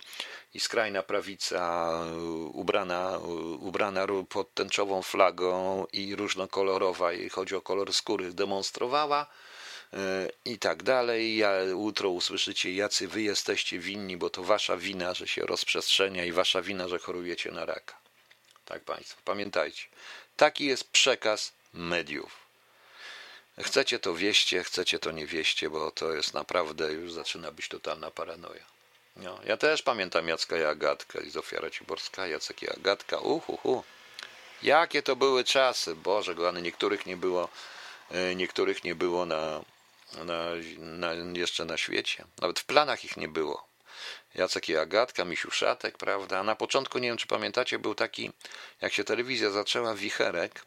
i skrajna prawica e, ubrana, e, ubrana pod tęczową flagą i różnokolorowa, i chodzi o kolor skóry, demonstrowała i tak dalej. Ja, jutro usłyszycie, jacy wy jesteście winni, bo to wasza wina, że się rozprzestrzenia i wasza wina, że chorujecie na raka. Tak Państwo, pamiętajcie. Taki jest przekaz mediów. Chcecie to wieście, chcecie to nie wieście, bo to jest naprawdę, już zaczyna być totalna paranoja. No, ja też pamiętam Jacka i Agatkę i Zofia Raciborska, Jacek i Agatka, uhuhu. Jakie to były czasy, Boże, ale niektórych nie było, e, niektórych nie było na, na, na, jeszcze na świecie. Nawet w planach ich nie było. Jacek i Agatka, Misiu Szatek, prawda? Na początku, nie wiem czy pamiętacie, był taki, jak się telewizja zaczęła, wicherek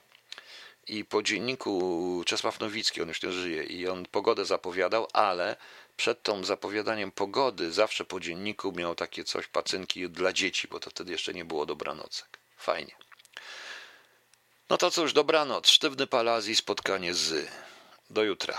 i po dzienniku Czesław Nowicki, on już nie żyje, i on pogodę zapowiadał, ale przed tą zapowiadaniem pogody zawsze po dzienniku miał takie coś, pacynki dla dzieci, bo to wtedy jeszcze nie było dobranocek. Fajnie. No to cóż, dobranoc. Sztywny Palazji, spotkanie z... Do jutra.